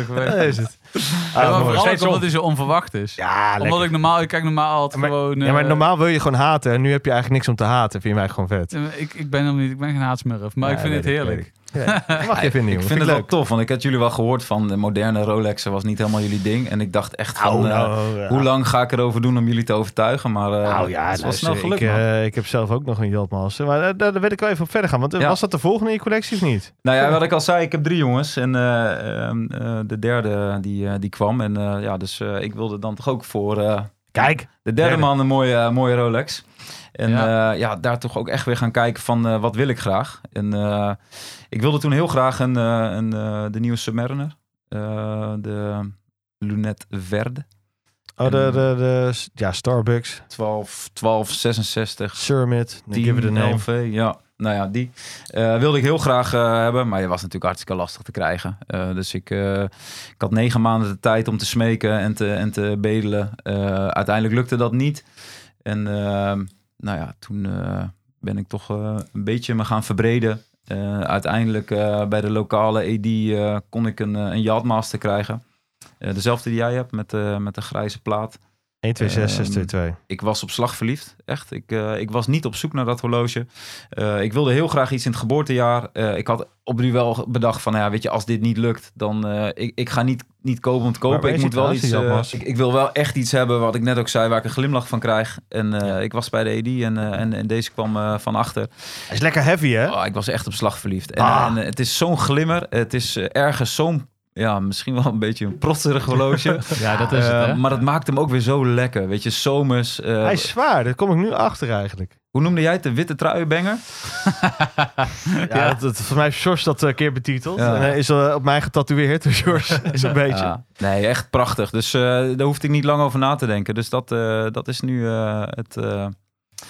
is het. Ja, Ah, maar mooi. vooral ook omdat hij zo onverwacht is. Ja, omdat lekker. ik normaal, ik kijk normaal altijd Maar- gewoon... Ja, maar eh, normaal wil je gewoon haten. En nu heb je eigenlijk niks om te haten. Vind je mij gewoon vet. Ik, ik ben helemaal niet, ik ben geen haatsmurf, maar Ja, ik vind het heerlijk. Ik. Ja, dat mag je vinden, Ik jongen. vind het wel leuk. tof, want ik had jullie wel gehoord van de moderne Rolexen was niet helemaal jullie ding. En ik dacht echt van, Nou, eh, nou, hoe lang ga ik erover doen om jullie te overtuigen? Maar eh Nou ja, het was luister, snel gelukt. ik, eh, ik heb zelf ook nog een Yachtmaster. Maar daar, daar wil ik wel even op verder gaan. Want was dat de volgende in je collectie of niet? nou ja, wat ik al zei, ik heb drie jongens. En eh, ehm, eh, de derde die, die kwam. En ja, dus ik wilde dan toch ook voor Kijk. de derde Derde. man een mooie, mooie Rolex. En Ja. ja. ja, daar toch ook echt weer gaan kijken van wat wil ik graag. En eh, ik wilde toen heel graag een, eh, een, eh, de nieuwe Submariner. Eh, de Lunette Verde. Oh, de, de, de, ja, Starbucks, 12, 12 66, Summit, 10 give it a name. LV. Ja, nou ja, die wilde ik heel graag hebben. Maar die was natuurlijk hartstikke lastig te krijgen. Dus ik, ik had negen maanden de tijd om te smeken en te, en te bedelen. Uiteindelijk lukte dat niet. En nou ja, toen ben ik toch een beetje me gaan verbreden. Eh, uiteindelijk eh, bij de lokale ED eh, kon ik een, een krijgen. Dezelfde die jij hebt met, met de grijze plaat. 1, 2, 6, 6, 2, 2. Ik was op slag verliefd, echt. Ik, eh, ik was niet op zoek naar dat horloge. Eh, ik wilde heel graag iets in het geboortejaar. Eh, ik had op nu wel bedacht van, nou ja, weet je, als dit niet lukt, dan ik, ik ga niet, niet kopen om te kopen. Ik moet wel iets. ik, ik, wil wel echt iets hebben, wat ik net ook zei, waar ik een glimlach van krijg. En ja. ik was bij de ED en, en, en, deze kwam van achter. Hij is lekker heavy, hè? Oh, ik was echt op slag verliefd. En, Ah. en het is zo'n glimmer. Het is ergens zo'n ja, misschien wel een beetje een protserig horloge. ja, dat is het, hè? Maar dat maakt hem ook weer zo lekker. Weet je, zomers. Uh, Hij is zwaar, daar kom ik nu achter eigenlijk. Hoe noemde jij het? De witte truienbanger? ja, ja. Dat, dat, volgens mij heeft George dat een keer betiteld. Ja. En hij is op mij getatoeëerd door George. is een beetje. Ja. Nee, echt prachtig. Dus daar hoefde ik niet lang over na te denken. Dus dat, dat is nu het,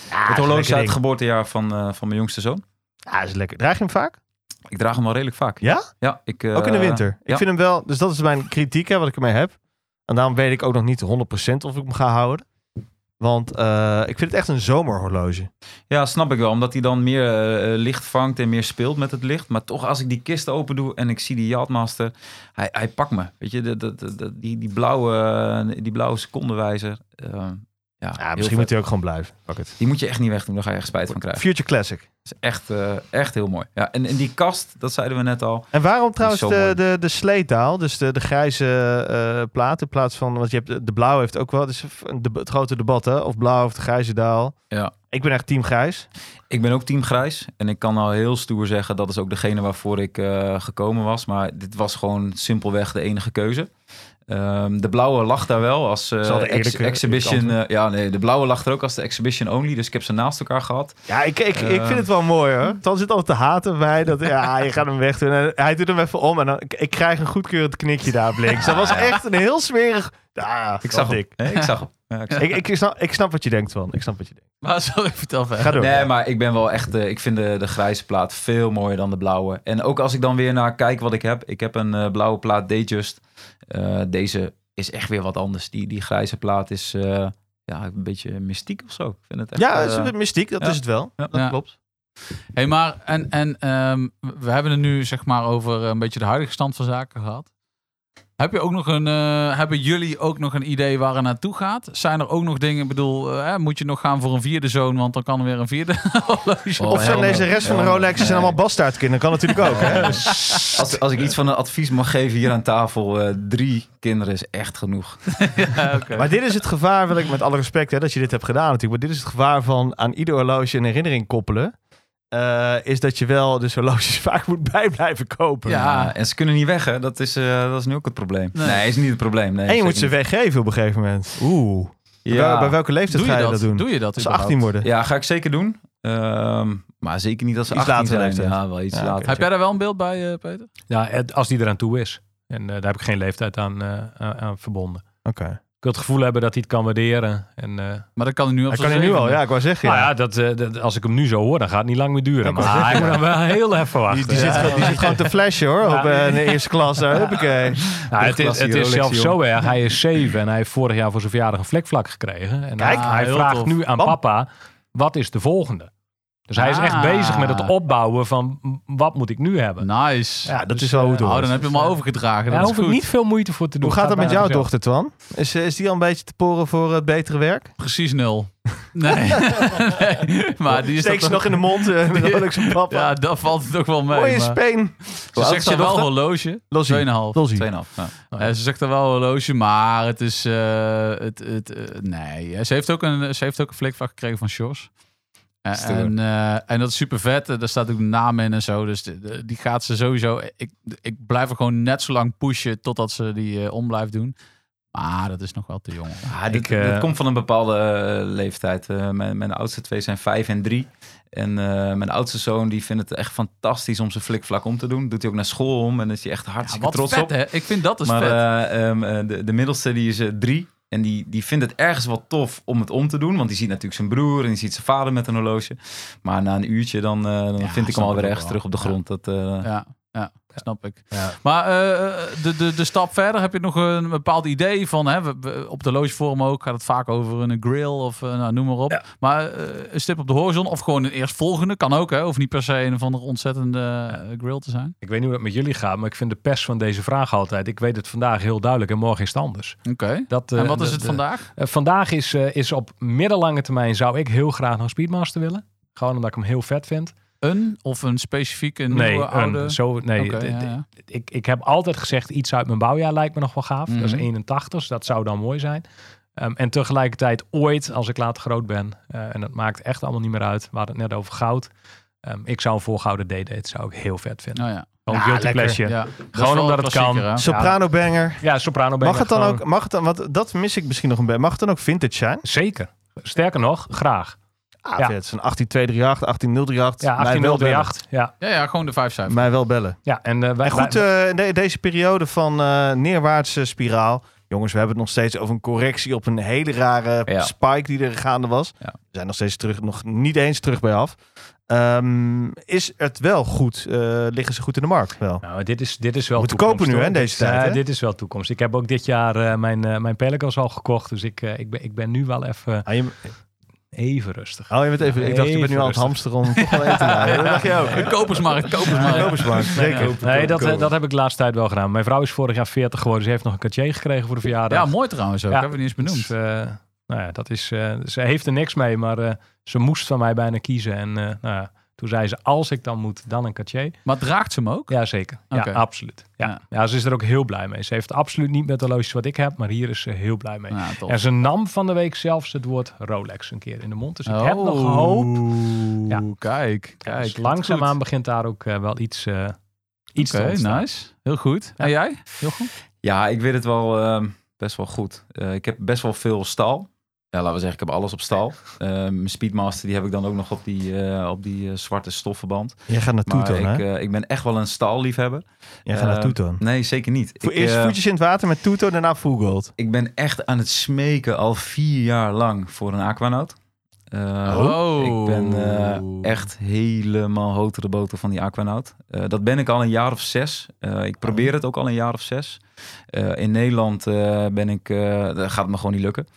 het horloge uit het geboortejaar van, van mijn jongste zoon. Ja, is lekker. Draag je hem vaak? Ik draag hem wel redelijk vaak. Ja? Ja. Ik, ook in de winter? Ik ja. vind hem wel... Dus dat is mijn kritiek, hè, wat ik ermee heb. En daarom weet ik ook nog niet 100% of ik hem ga houden. Want uh, ik vind het echt een zomerhorloge. Ja, snap ik wel. Omdat hij dan meer uh, licht vangt en meer speelt met het licht. Maar toch, als ik die kist open doe en ik zie die Yachtmaster, hij, hij pakt me. Weet je, de, de, de, die, die, blauwe, die blauwe secondenwijzer. Uh, ja, ja, misschien moet hij ook gewoon blijven. Pak het. Die moet je echt niet wegdoen, daar ga je echt spijt van krijgen. Future Classic. Dat is echt, uh, echt heel mooi. Ja, en, en die kast, dat zeiden we net al. En waarom trouwens de, de, de sleetaal, dus de, de grijze uh, plaat in plaats van, want je hebt de blauwe heeft ook wel, dus de, het grote debat hè, of blauw of de grijze daal. Ja. Ik ben echt team grijs. Ik ben ook team grijs. En ik kan al heel stoer zeggen, dat is ook degene waarvoor ik uh, gekomen was. Maar dit was gewoon simpelweg de enige keuze. Um, de blauwe lag daar wel als uh, ex exhibition. Uh, ja, nee, de blauwe lag er ook als de exhibition only. Dus ik heb ze naast elkaar gehad. Ja, ik, ik, uh, ik vind het wel mooi hoor. Dan zit altijd te haten bij dat ja, je gaat hem weg doen. En hij doet hem even om en dan, ik, ik krijg een goedkeurend knikje daar op links. Dat was echt een heel smerig. Ja, ik zag ik. hem. ik zag hem. Ja, ik, ik, ik, snap, ik snap wat je denkt van. Ik snap wat je denkt. Maar sorry, vertel verder. Ga door. Nee, maar ik ben wel echt. Uh, ik vind de, de grijze plaat veel mooier dan de blauwe. En ook als ik dan weer naar kijk wat ik heb. Ik heb een uh, blauwe plaat Dayjust. Uh, deze is echt weer wat anders. Die, die grijze plaat is uh, ja, een beetje mystiek of zo. Ik vind het echt, ja, het is een mystiek, dat ja. is het wel. Ja. Dat ja. klopt. hey, maar en, en um, we hebben het nu zeg maar over een beetje de huidige stand van zaken gehad. Heb je ook nog een, eh, hebben jullie ook nog een idee waar het naartoe gaat? Zijn er ook nog dingen, ik bedoel, eh, hè, moet je nog gaan voor een vierde zoon, want dan kan er weer een vierde horloge. Oh, Of zijn deze rest van de Ja. Rolexen zijn allemaal bastaardkinderen? Kan natuurlijk ook, hè? Als, als ik iets van een advies mag geven hier aan tafel, eh, drie kinderen is echt genoeg. Ja. Maar dit is het gevaar, wil ik met alle respect hè, dat je dit hebt gedaan natuurlijk. Maar dit is het gevaar van aan ieder horloge een herinnering koppelen. Eh, is dat je wel dus horloges vaak moet bij blijven kopen. Ja. en ze kunnen niet weg, hè? Dat is, eh, dat is nu ook het probleem. Nee. Nee, is niet het probleem. Nee, En je moet ze weggeven op een gegeven moment. Oeh. Ja. Bij welke leeftijd Doe ga je dat? dat doen? Doe je dat Als ze überhaupt? 18 worden. Ja, ga ik zeker doen. Ehm, maar zeker niet als ze Iets 18 latere zijn. Ja, wel iets Ja, later. Heb jij daar wel een beeld bij, eh, Peter? Ja, het- als die eraan toe is. En eh, daar heb ik geen leeftijd aan, eh, aan, aan verbonden. Oké. Ik wil het gevoel hebben dat hij het kan waarderen. En, eh, Maar dat kan hij nu Dat zijn kan je nu al, ja, ik wou zeggen. Nou Ja. ja, dat, eh, dat, als ik hem nu zo hoor, dan gaat het niet lang meer duren. Ik Maar zeggen, ik moet dan wel heel even wachten. Die, die, zit, die zit gewoon te flashen hoor, op in de eerste klas. Daar. Huppakee. Nou, het is, het is Rolex, zelfs zo erg. Hij is zeven en hij heeft vorig jaar voor zijn verjaardag een vlekvlak gekregen. En Kijk, hij, hij heel vraagt tof. nu aan Bam. papa, wat is de volgende? Dus hij is echt Ah. bezig met het opbouwen van, wat moet ik nu hebben? Nice. Ja, dat Dus, is wel hoe het eh, Oh, dan heb je hem al overgedragen. Daar Dat hoef ik goed. niet veel moeite voor te doen. Hoe gaat dat met jouw dochter, Twan? Is, eh, is die al een beetje te poren voor het betere werk? Precies nul. Nee. nee. Maar die is Steek ze nog in de mond, uh, met papa. Ja, dat valt toch wel mee. Mooie maar- speen. Ze zegt er wel horloge. Lossie. 2,5. Lossie. 2,5. Ja. Ja, ze zegt er wel horloge, maar het is... eh, het, het, eh, nee, ze heeft ook een, ze heeft ook een flikvlak gekregen van Sjors. Eh, en, eh, en dat is super vet. Daar staat ook de naam in en zo. Dus de- de- die gaat ze sowieso... Ik, ik blijf er gewoon net zo lang pushen totdat ze die eh, om blijft doen. Maar dat is nog wel te jong. Ah, dit, Ik, eh, dit komt van een bepaalde eh, leeftijd. Eh, mijn, mijn oudste twee zijn vijf en drie. En eh, mijn oudste zoon die vindt het echt fantastisch om zijn flikvlak om te doen. Doet hij ook naar school om en is hij echt Ja, hartstikke wat trots vet, op. hè? Ik vind dat dus maar vet. eh, ehm, eh, de, de middelste die is eh, drie. En die, die vindt het ergens wel tof om het om te doen. Want die ziet natuurlijk zijn broer en die ziet zijn vader met een horloge. Maar na een uurtje dan, eh, dan Ja, vind ik hem alweer ergens terug op de Ja. grond. Dat, eh, ja, ja, snap ik. Ja. Maar eh, de, de, de stap verder, heb je nog een bepaald idee van, hè, we- we- op de logevorm ook, gaat het vaak over een grill of eh, nou, noem maar op. Ja. Maar eh, een stip op de horizon of gewoon een eerstvolgende, kan ook, hè, of niet per se een of andere ontzettende grill te zijn. Ik weet niet hoe het met jullie gaat, maar ik vind de pers van deze vraag altijd. Ik weet het vandaag heel duidelijk en morgen is het anders. Oké. Dat, En wat is de- het de- vandaag? Vandaag is, is op middellange termijn zou ik heel graag nog Speedmaster willen. Gewoon omdat ik hem heel vet vind. Een of een specifieke nieuwe nee, oude? een, zo, nee ja, ja. Ik, ik heb altijd gezegd iets uit mijn bouwjaar lijkt me nog wel gaaf. Dat is Mhm. 81, dus dat zou dan mooi zijn. Ehm, en tegelijkertijd ooit, als ik later groot ben, eh, en dat maakt echt allemaal niet meer uit. We hadden het net over goud. Ehm, ik zou een volgouden D-date zou ik heel vet vinden. Nou ja. Gewoon Ja, guilty pleasure. ja. Gewoon omdat het kan. hè? Soprano banger. Ja, soprano ben Mag het dan gewoon- ook, mag het dan, want dat mis ik misschien nog een beetje. Mag het dan ook vintage zijn? Zeker. Sterker nog, graag. Ah, Ja. vet. Zo'n 18038, 18038. Ja, mij wel bellen. 18038. Ja, Ja, ja, gewoon de vijf cijfers. Mij wel bellen. ja. En, eh, wij, En goed, wij- de- deze periode van eh, neerwaartse spiraal. Jongens, we hebben het nog steeds over een correctie op een hele rare Ja. spike die er gaande was. Ja. We zijn nog steeds terug, nog niet eens terug bij af. Ehm, is het wel goed? Eh, liggen ze goed in de markt? Wel. Nou, dit is, dit is wel toekomst, kopen nu, hè, deze Dit- tijd, hè? dit is wel toekomst. Ik heb ook dit jaar eh, mijn, mijn Pelicans al gekocht. Dus ik, ik, ben, ik ben nu wel even, Ah, je, even rustig. oh, je bent even, ik dacht, je bent nu Even aan het rustig. hamsteren om toch wel eten te halen. Dat dacht je ook. Een kopersmarkt, kopersmarkt. Kopersmarkt, zeker. Nee, dat, dat heb ik de laatste tijd wel gedaan. Mijn vrouw is vorig jaar 40 geworden. Ze heeft nog een Cartier gekregen voor de verjaardag. Ja, mooi trouwens ook. Ja. Hebben we niet eens benoemd. Dus, eh, nou ja, dat is, eh, ze heeft er niks mee, maar eh, ze moest van mij bijna kiezen. En eh, nou ja, toen zei ze, als ik dan moet, dan een Cartier. Maar draagt ze hem ook? Ja, zeker. Oké. Ja, absoluut. Ja. Ja. Ja. ze is er ook heel blij mee. Ze heeft absoluut niet met de horloges wat ik heb, maar hier is ze heel blij mee. Ja. En ze nam van de week zelfs het woord Rolex een keer in de mond. Dus ik Oh. heb nog hoop. Ja. Kijk, Ja, kijk. dus langzaamaan goed. begint daar ook eh, wel iets, eh iets te ontstaan. nice. Heel goed. En jij, Jochem? Ja, ik weet het wel ehm, best wel goed. Eh, ik heb best wel veel stal. Ja, laten we zeggen, ik heb alles op stal. Eh, Mijn Speedmaster die heb ik dan ook nog op die, eh, op die eh, zwarte stoffenband. Jij gaat naar Toeton, ik, hè? eh, ik ben echt wel een stalliefhebber. Jij gaat naar Toeton. Nee, zeker niet. Voor Ik, eerst voetjes in het water met Toeton, daarna Full Gold. ik ben echt aan het smeken al vier jaar lang voor een Aquanaut. Eh, Oh. Ik ben eh, echt helemaal hoter de boter van die Aquanaut. Eh, dat ben ik al een jaar of zes. Eh, ik probeer het ook al een jaar of zes. Eh, in Nederland eh, ben ik, eh, dat gaat het me gewoon niet lukken.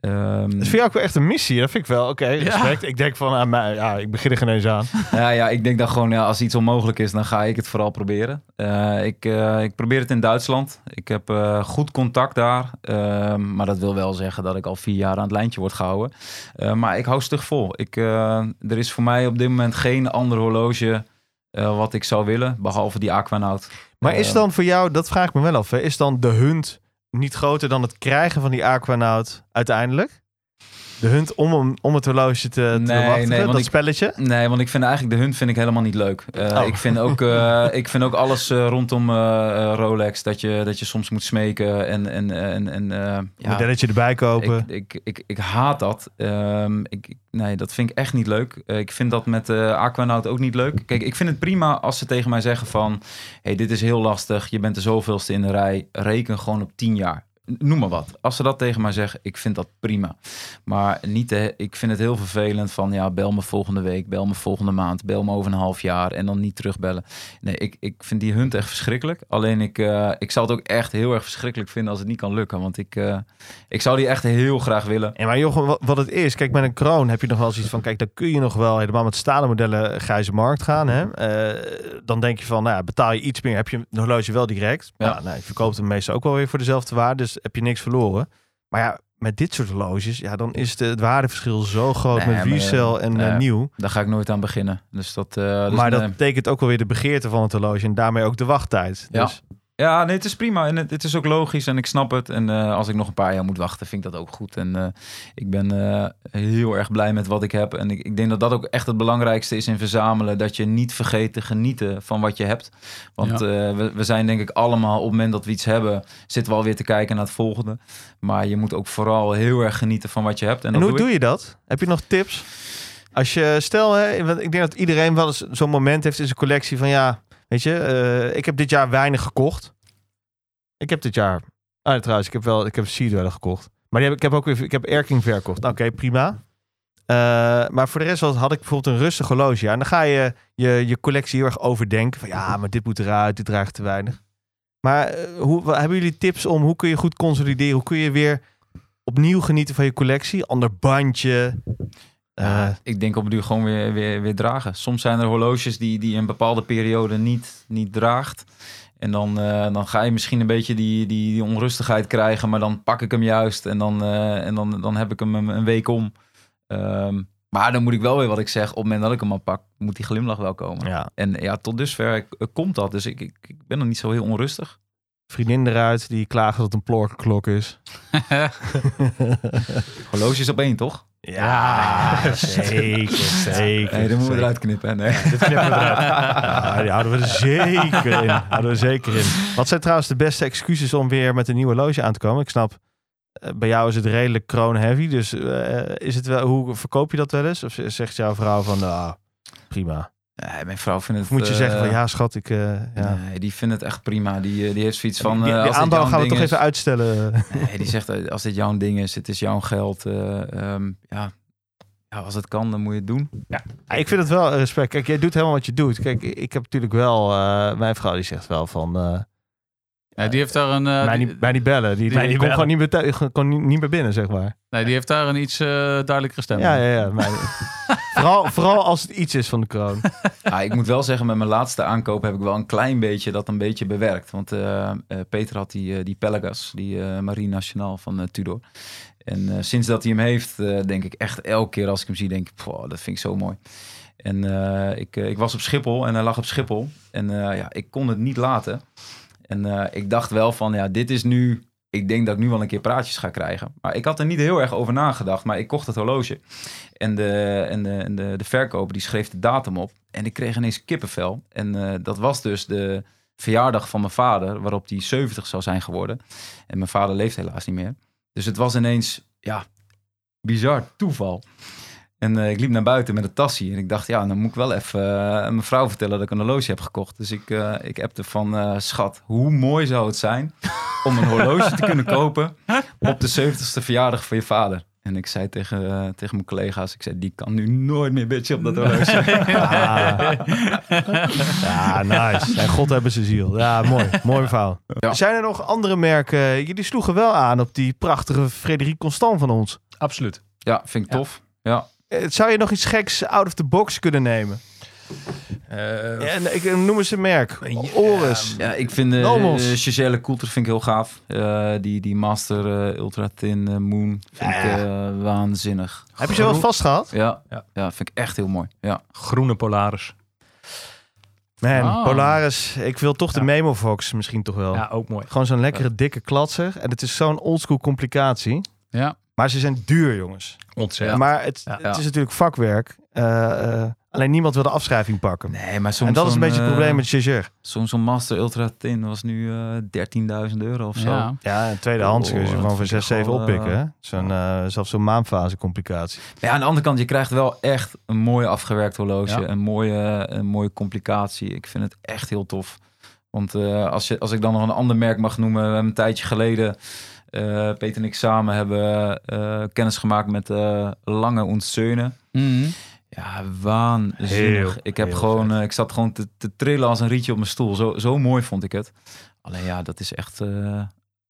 Ehm, Dat vind je ook wel echt een missie. Dat vind ik wel. Oké, respect. Ik denk van, ah, maar, ja, ik begin er geen eens aan. ja, ja, ik denk dat gewoon ja, als iets onmogelijk is, dan ga ik het vooral proberen. Eh, ik, eh, ik probeer het in Duitsland. Ik heb eh, goed contact daar. Ehm, maar dat wil wel zeggen dat ik al vier jaar aan het lijntje word gehouden. Eh, maar ik hou stug vol. Ik, eh, er is voor mij op dit moment geen ander horloge eh, wat ik zou willen, behalve die Aquanaut. Maar is dan voor jou, dat vraag ik me wel af, hè, is dan de hunt niet groter dan het krijgen van die Aquanaut uiteindelijk? De hunt om, hem, om het horloge te, te Nee, bemachtigen, nee, want dat ik- spelletje? Nee, want ik vind eigenlijk de hunt vind ik helemaal niet leuk. Eh, Oh. ik, vind ook, eh, ik vind ook alles eh, rondom Rolex dat je, dat je soms moet smeken en, en, en, en ja, Modelletje erbij kopen. ik, ik, ik, ik haat dat. Ehm, ik, nee, dat vind ik echt niet leuk. Ik vind dat met Aquanaut ook niet leuk. Kijk, ik vind het prima als ze tegen mij zeggen van... hey, dit is heel lastig, je bent de zoveelste in de rij. Reken gewoon op 10 jaar. Noem maar wat. Als ze dat tegen mij zeggen, ik vind dat prima. Maar niet te, ik vind het heel vervelend van... ja, bel me volgende week, bel me volgende maand... bel me over een half jaar en dan niet terugbellen. Nee, ik, ik vind die hunt echt verschrikkelijk. Alleen ik, eh, ik zou het ook echt heel erg verschrikkelijk vinden... als het niet kan lukken. Want ik, eh, ik zou die echt heel graag willen. Ja, maar Jochem, wat, wat het is, kijk, met een kroon heb je nog wel zoiets van, kijk, dan kun je nog wel helemaal met stalen modellen grijze markt gaan. Hè? Eh, dan denk je van, nou ja, betaal je iets meer, heb je een horloge wel direct. Ja. Nou, je verkoopt hem meestal ook wel weer voor dezelfde waarde, dus heb je niks verloren. Maar ja, met dit soort horloges, ja, dan is de, het waardeverschil zo groot Nee, met resell en eh, nee. nieuw. Daar ga ik nooit aan beginnen. Dus dat, eh, dus maar dat nee. betekent ook wel weer de begeerte van het horloge en daarmee ook de wachttijd. Ja. Dus, Ja, nee, het is prima. En het, het is ook logisch en ik snap het. En eh, als ik nog een paar jaar moet wachten, vind ik dat ook goed. En eh, ik ben eh, heel erg blij met wat ik heb. En ik, ik denk dat dat ook echt het belangrijkste is in verzamelen. Dat je niet vergeet te genieten van wat je hebt. Want Ja. we, we zijn denk ik allemaal, op het moment dat we iets hebben, zitten we alweer te kijken naar het volgende. Maar je moet ook vooral heel erg genieten van wat je hebt. En, hoe doe doe je dat? Heb je nog tips? Als je, stel, hè, ik denk dat iedereen wel eens zo'n moment heeft in zijn collectie van ja, weet je, eh, ik heb dit jaar weinig gekocht. Ik heb dit jaar, ah, trouwens, ik heb wel, ik heb Seedweller gekocht. Maar die heb, ik heb ook weer, ik heb Erking verkocht. Nou, Oké, prima. Eh, maar voor de rest had ik bijvoorbeeld een rustig horloge. Ja, en dan ga je, je je collectie heel erg overdenken. Van ja, maar dit moet eruit, dit draagt te weinig. Maar eh, hoe, hebben jullie tips om hoe kun je goed consolideren? Hoe kun je weer opnieuw genieten van je collectie? Ander bandje. Eh, ik denk op het duur gewoon weer, weer, weer dragen. Soms zijn er horloges die, die een bepaalde periode niet, niet draagt. En dan, eh, dan ga je misschien een beetje die, die, die onrustigheid krijgen. Maar dan pak ik hem juist en dan, eh, en dan, dan heb ik hem een, een week om. Ehm, maar dan moet ik wel weer wat ik zeg. Op het moment dat ik hem al pak, moet die glimlach wel komen. ja, En ja, tot dusver komt dat. Dus ik, ik, ik ben nog niet zo heel onrustig. vriendin eruit die klaagt dat het een plorkenklok is. Horloges op één, toch? Ja, zeker, zeker. Nee, dan moeten we eruit knippen. Nee. Dit knippen we eruit. Ja, die houden we er zeker in. Houden we zeker in. Wat zijn trouwens de beste excuses om weer met een nieuwe horloge aan te komen? Ik snap, eh, bij jou is het redelijk crown heavy. Dus eh, is het wel, hoe verkoop je dat wel eens? Of zegt jouw vrouw van, nou, prima. Nee, mijn vrouw vindt het... Of moet je zeggen van, eh, ja schat, ik... eh, ja. Nee, die vindt het echt prima. Die, eh, die heeft zoiets van... die, eh, die aanbouw gaan we toch is- even uitstellen. Nee, die zegt, als dit jouw ding is, het is jouw geld. eh, ehm, ja. ja, als het kan, dan moet je het doen. Ja, ik vind het wel respect. Kijk, jij doet helemaal wat je doet. Kijk, ik heb natuurlijk wel... eh, mijn vrouw die zegt wel van... Ja, die heeft daar een. eh, mij, die- niet, mij niet bellen. Die, die- die, die kon gewoon niet meer, kon niet, niet meer binnen, zeg maar. nee, die heeft daar een iets eh, duidelijkere stem. Ja, ja, ja. maar- vooral, vooral als het iets is van de kroon. Ah, ik moet wel zeggen, met mijn laatste aankoop heb ik wel een klein beetje dat een beetje bewerkt. Want eh, eh, Peter had die, die Pelagas, die eh, Marine Nationaal van Tudor. En eh, sinds dat hij hem heeft, eh, denk ik echt elke keer als ik hem zie, denk ik, "Pff, dat vind ik zo mooi. En eh, ik, ik was op Schiphol en hij lag op Schiphol. En eh, ja, ik kon het niet laten. En eh, ik dacht wel van, ja, dit is nu... Ik denk dat ik nu wel een keer praatjes ga krijgen. Maar ik had er niet heel erg over nagedacht. Maar ik kocht het horloge. En de, en de, de verkoper die schreef de datum op. En ik kreeg ineens kippenvel. En eh, dat was dus de verjaardag van mijn vader, waarop die 70 zou zijn geworden. En mijn vader leeft helaas niet meer. Dus het was ineens, ja, bizar toeval. En eh, ik liep naar buiten met een tasje. En ik dacht, ja, dan moet ik wel even eh, mijn vrouw vertellen dat ik een horloge heb gekocht. Dus ik, eh ik appte van, eh, schat, hoe mooi zou het zijn om een horloge te kunnen kopen op de 70ste verjaardag van je vader. En ik zei tegen, eh, tegen mijn collega's, ik zei, die kan nu nooit meer bitchen op dat horloge. Ja, nice. En God hebben ze ziel. Ja, mooi. Mooi verhaal. Ja. Zijn er nog andere merken? Jullie sloegen wel aan op die prachtige Frederik Constant van ons. Absoluut. Ja, vind ik Ja. tof. Ja. Eh, Zou je nog iets geks out of the box kunnen nemen? Eh, Ja, en ik noem eens een merk. Oris. Ja, ik vind de uh, Giselle Coulter vind ik heel gaaf. Eh, die, die Master eh, Ultra Thin eh, Moon vind ik eh, waanzinnig. Heb je ze wel vast gehad? Ja, Ja. ja. vind ik echt heel mooi. Ja. groene Polaris. Man, Oh. Polaris. Ik wil toch de Ja. Memovox misschien toch wel. Ja, ook mooi. Gewoon zo'n lekkere dikke klatser. En het is zo'n oldschool complicatie. Ja. Maar ze zijn duur, jongens. Ontzettend. Maar het, Ja. het is natuurlijk vakwerk. Eh, eh, alleen niemand wil de afschrijving pakken. Nee, maar soms en dat is een beetje het eh, probleem met Jaeger. Soms zo'n Master Ultra Thin was nu eh 13.000 euro of zo. Ja. Ja, een tweedehands kun je ze gewoon voor vind 6, ik 7 wel, oppikken. eh, hè? Zo'n, eh, zelfs zo'n maanfase complicatie. Ja, aan de andere kant, je krijgt wel echt een mooi afgewerkt horloge. Ja. Een, mooie, een mooie complicatie. Ik vind het echt heel tof. Want eh, als, je, als ik dan nog een ander merk mag noemen. We hebben een tijdje geleden, eh, Peter en ik samen hebben eh, kennis gemaakt met eh, Lange Söhne. Mhm. Ja, waanzinnig. Heel, ik heb gewoon, ik zat gewoon te, te trillen als een rietje op mijn stoel. Zo, zo mooi vond ik het. Alleen ja, dat is echt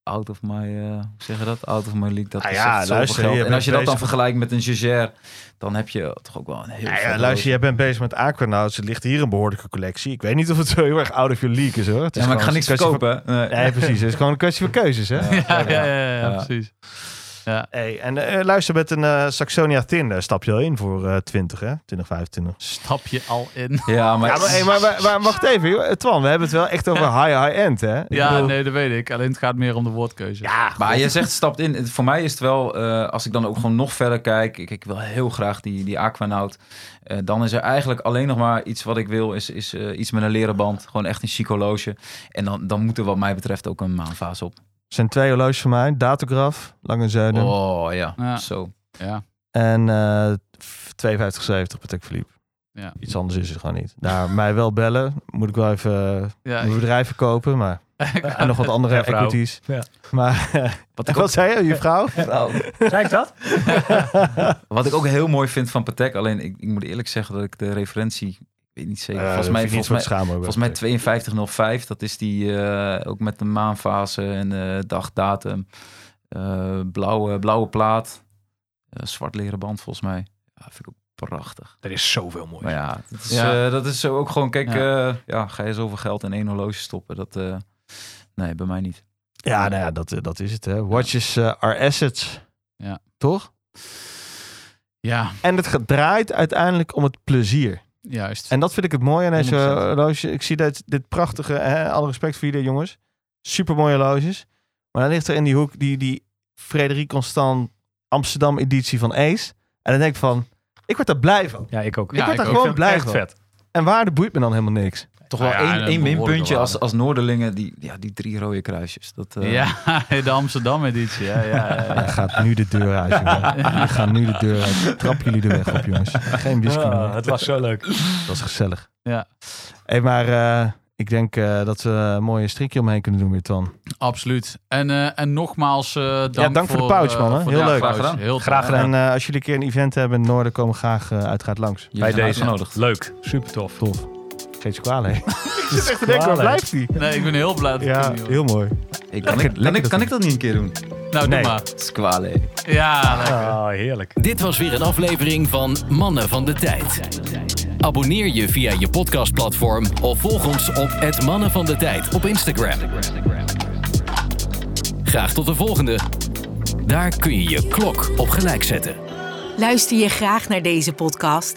out of my, eh, hoe zeg je dat? Out of my league. Dat Ah is ja, zoveel luister, geld. je En als je dat dan vergelijkt met een Jaeger, dan heb je toch ook wel een heel Ja, horloge. luister, jij bent bezig met Aquanauts. Er ligt hier een behoorlijke collectie. Ik weet niet of het zo heel erg out of your league is hoor. Het is Ja, maar ik ga niks verkopen. Nee. Van... Nee, precies. Het is gewoon een kwestie van keuzes. Hè? Ja, ja, ja, ja, Ja. Hey, en eh, luister, met een eh, Saxonia Tin daar stap je al in voor eh 20, hè? 2025. Stap je al in? Ja, maar, Ja, maar, hey, maar, maar, maar wacht even, joh. Twan, we hebben het wel echt over high, high-end, hè? Ik Ja, bedoel- nee, dat weet ik. Alleen het gaat meer om de woordkeuze. Ja, maar je zegt stapt in. Voor mij is het wel, eh, als ik dan ook gewoon nog verder kijk. Ik, ik wil heel graag die, die Aquanaut. Eh, dan is er eigenlijk alleen nog maar iets wat ik wil. Is, is eh, iets met een leren band. Gewoon echt een chic horloge. En dan, dan moet er wat mij betreft ook een maanfase op. Zijn twee horloges van mij. Datograf, Lange Zuiden. Oh ja, Ja. zo. Ja. En eh 5270 Patek Philippe. Ja. Iets anders is het gewoon niet. Nou, mij wel bellen. Moet ik wel even eh, Ja, mijn bedrijf verkopen, maar... en nog wat andere Ja, equities. Ja. Maar Wat ik, wat ook, zei je, je vrouw? Zei ik dat? wat ik ook heel mooi vind van Patek. Alleen ik, ik moet eerlijk zeggen dat ik de referentie... Ik weet niet zeker. Eh, volgens mij, volgens mij, voor te schamen, Volgens mij 5205, dat is die eh, ook met de maanfase en eh dagdatum. Eh, blauwe, blauwe plaat. Zwart leren band volgens mij. Ja, vind ik ook prachtig. Er is zoveel mooi. Maar ja, dat is, Ja. eh, dat is zo ook gewoon, kijk, Ja. ja. ja, ga je zoveel geld in één horloge stoppen? Dat, eh, nee, bij mij niet. Ja, nou ja, dat, dat is het. Hè. Watches eh, are assets. Ja. Toch? ja, En het draait uiteindelijk om het plezier. Juist. En dat vind ik het mooie aan deze 100%. horloge. Ik zie dit, dit prachtige, hè, alle respect voor jullie jongens. Super mooie horloges. Maar dan ligt er in die hoek die, die Frederik Constant Amsterdam editie van Ace. En dan denk ik van, ik word daar blij van. Ja, ik ook. Ja, ik word daar ook. gewoon blij echt van. vet. En waarde boeit me dan helemaal niks. Toch wel Nou ja, één, een één minpuntje als, als Noorderlingen, die, ja, die drie rode kruisjes. Dat, eh, ja, de Amsterdam-editie. Ja, ja, ja, ja. Hij gaat nu de deur uit, jongen. Jullie gaan nu de deur uit. Trap jullie er weg op, jongens. Geen Ah, meer. het was zo leuk. Dat was gezellig. Ja. Hey, maar eh, ik denk eh, dat we een mooie strikje omheen kunnen doen weer, Twan. Absoluut. En, eh, en nogmaals eh, dank, Ja, dank voor de pouch, man, Heel de leuk. Graag gedaan. Heel Graag gedaan. En eh, als jullie een keer een event hebben in het noorden, komen we graag uiteraard langs. jullie Bij deze. uitgenodigd. Leuk. Super tof. Tof. Geen sequale. ik zit echt te denken, waar blijft die? Nee, ik ben heel blij dat ik Ja, niet hoor. heel mooi. Hey, kan, ik, kan, ik, kan ik dat niet een keer doen? Nou, Nee. doe maar. Squale. Ja, lekker. Ah, heerlijk. Dit was weer een aflevering van Mannen van de Tijd. Abonneer je via je podcastplatform of volg ons op het Mannen van de Tijd op Instagram. Graag tot de volgende. Daar kun je je klok op gelijk zetten. Luister je graag naar deze podcast?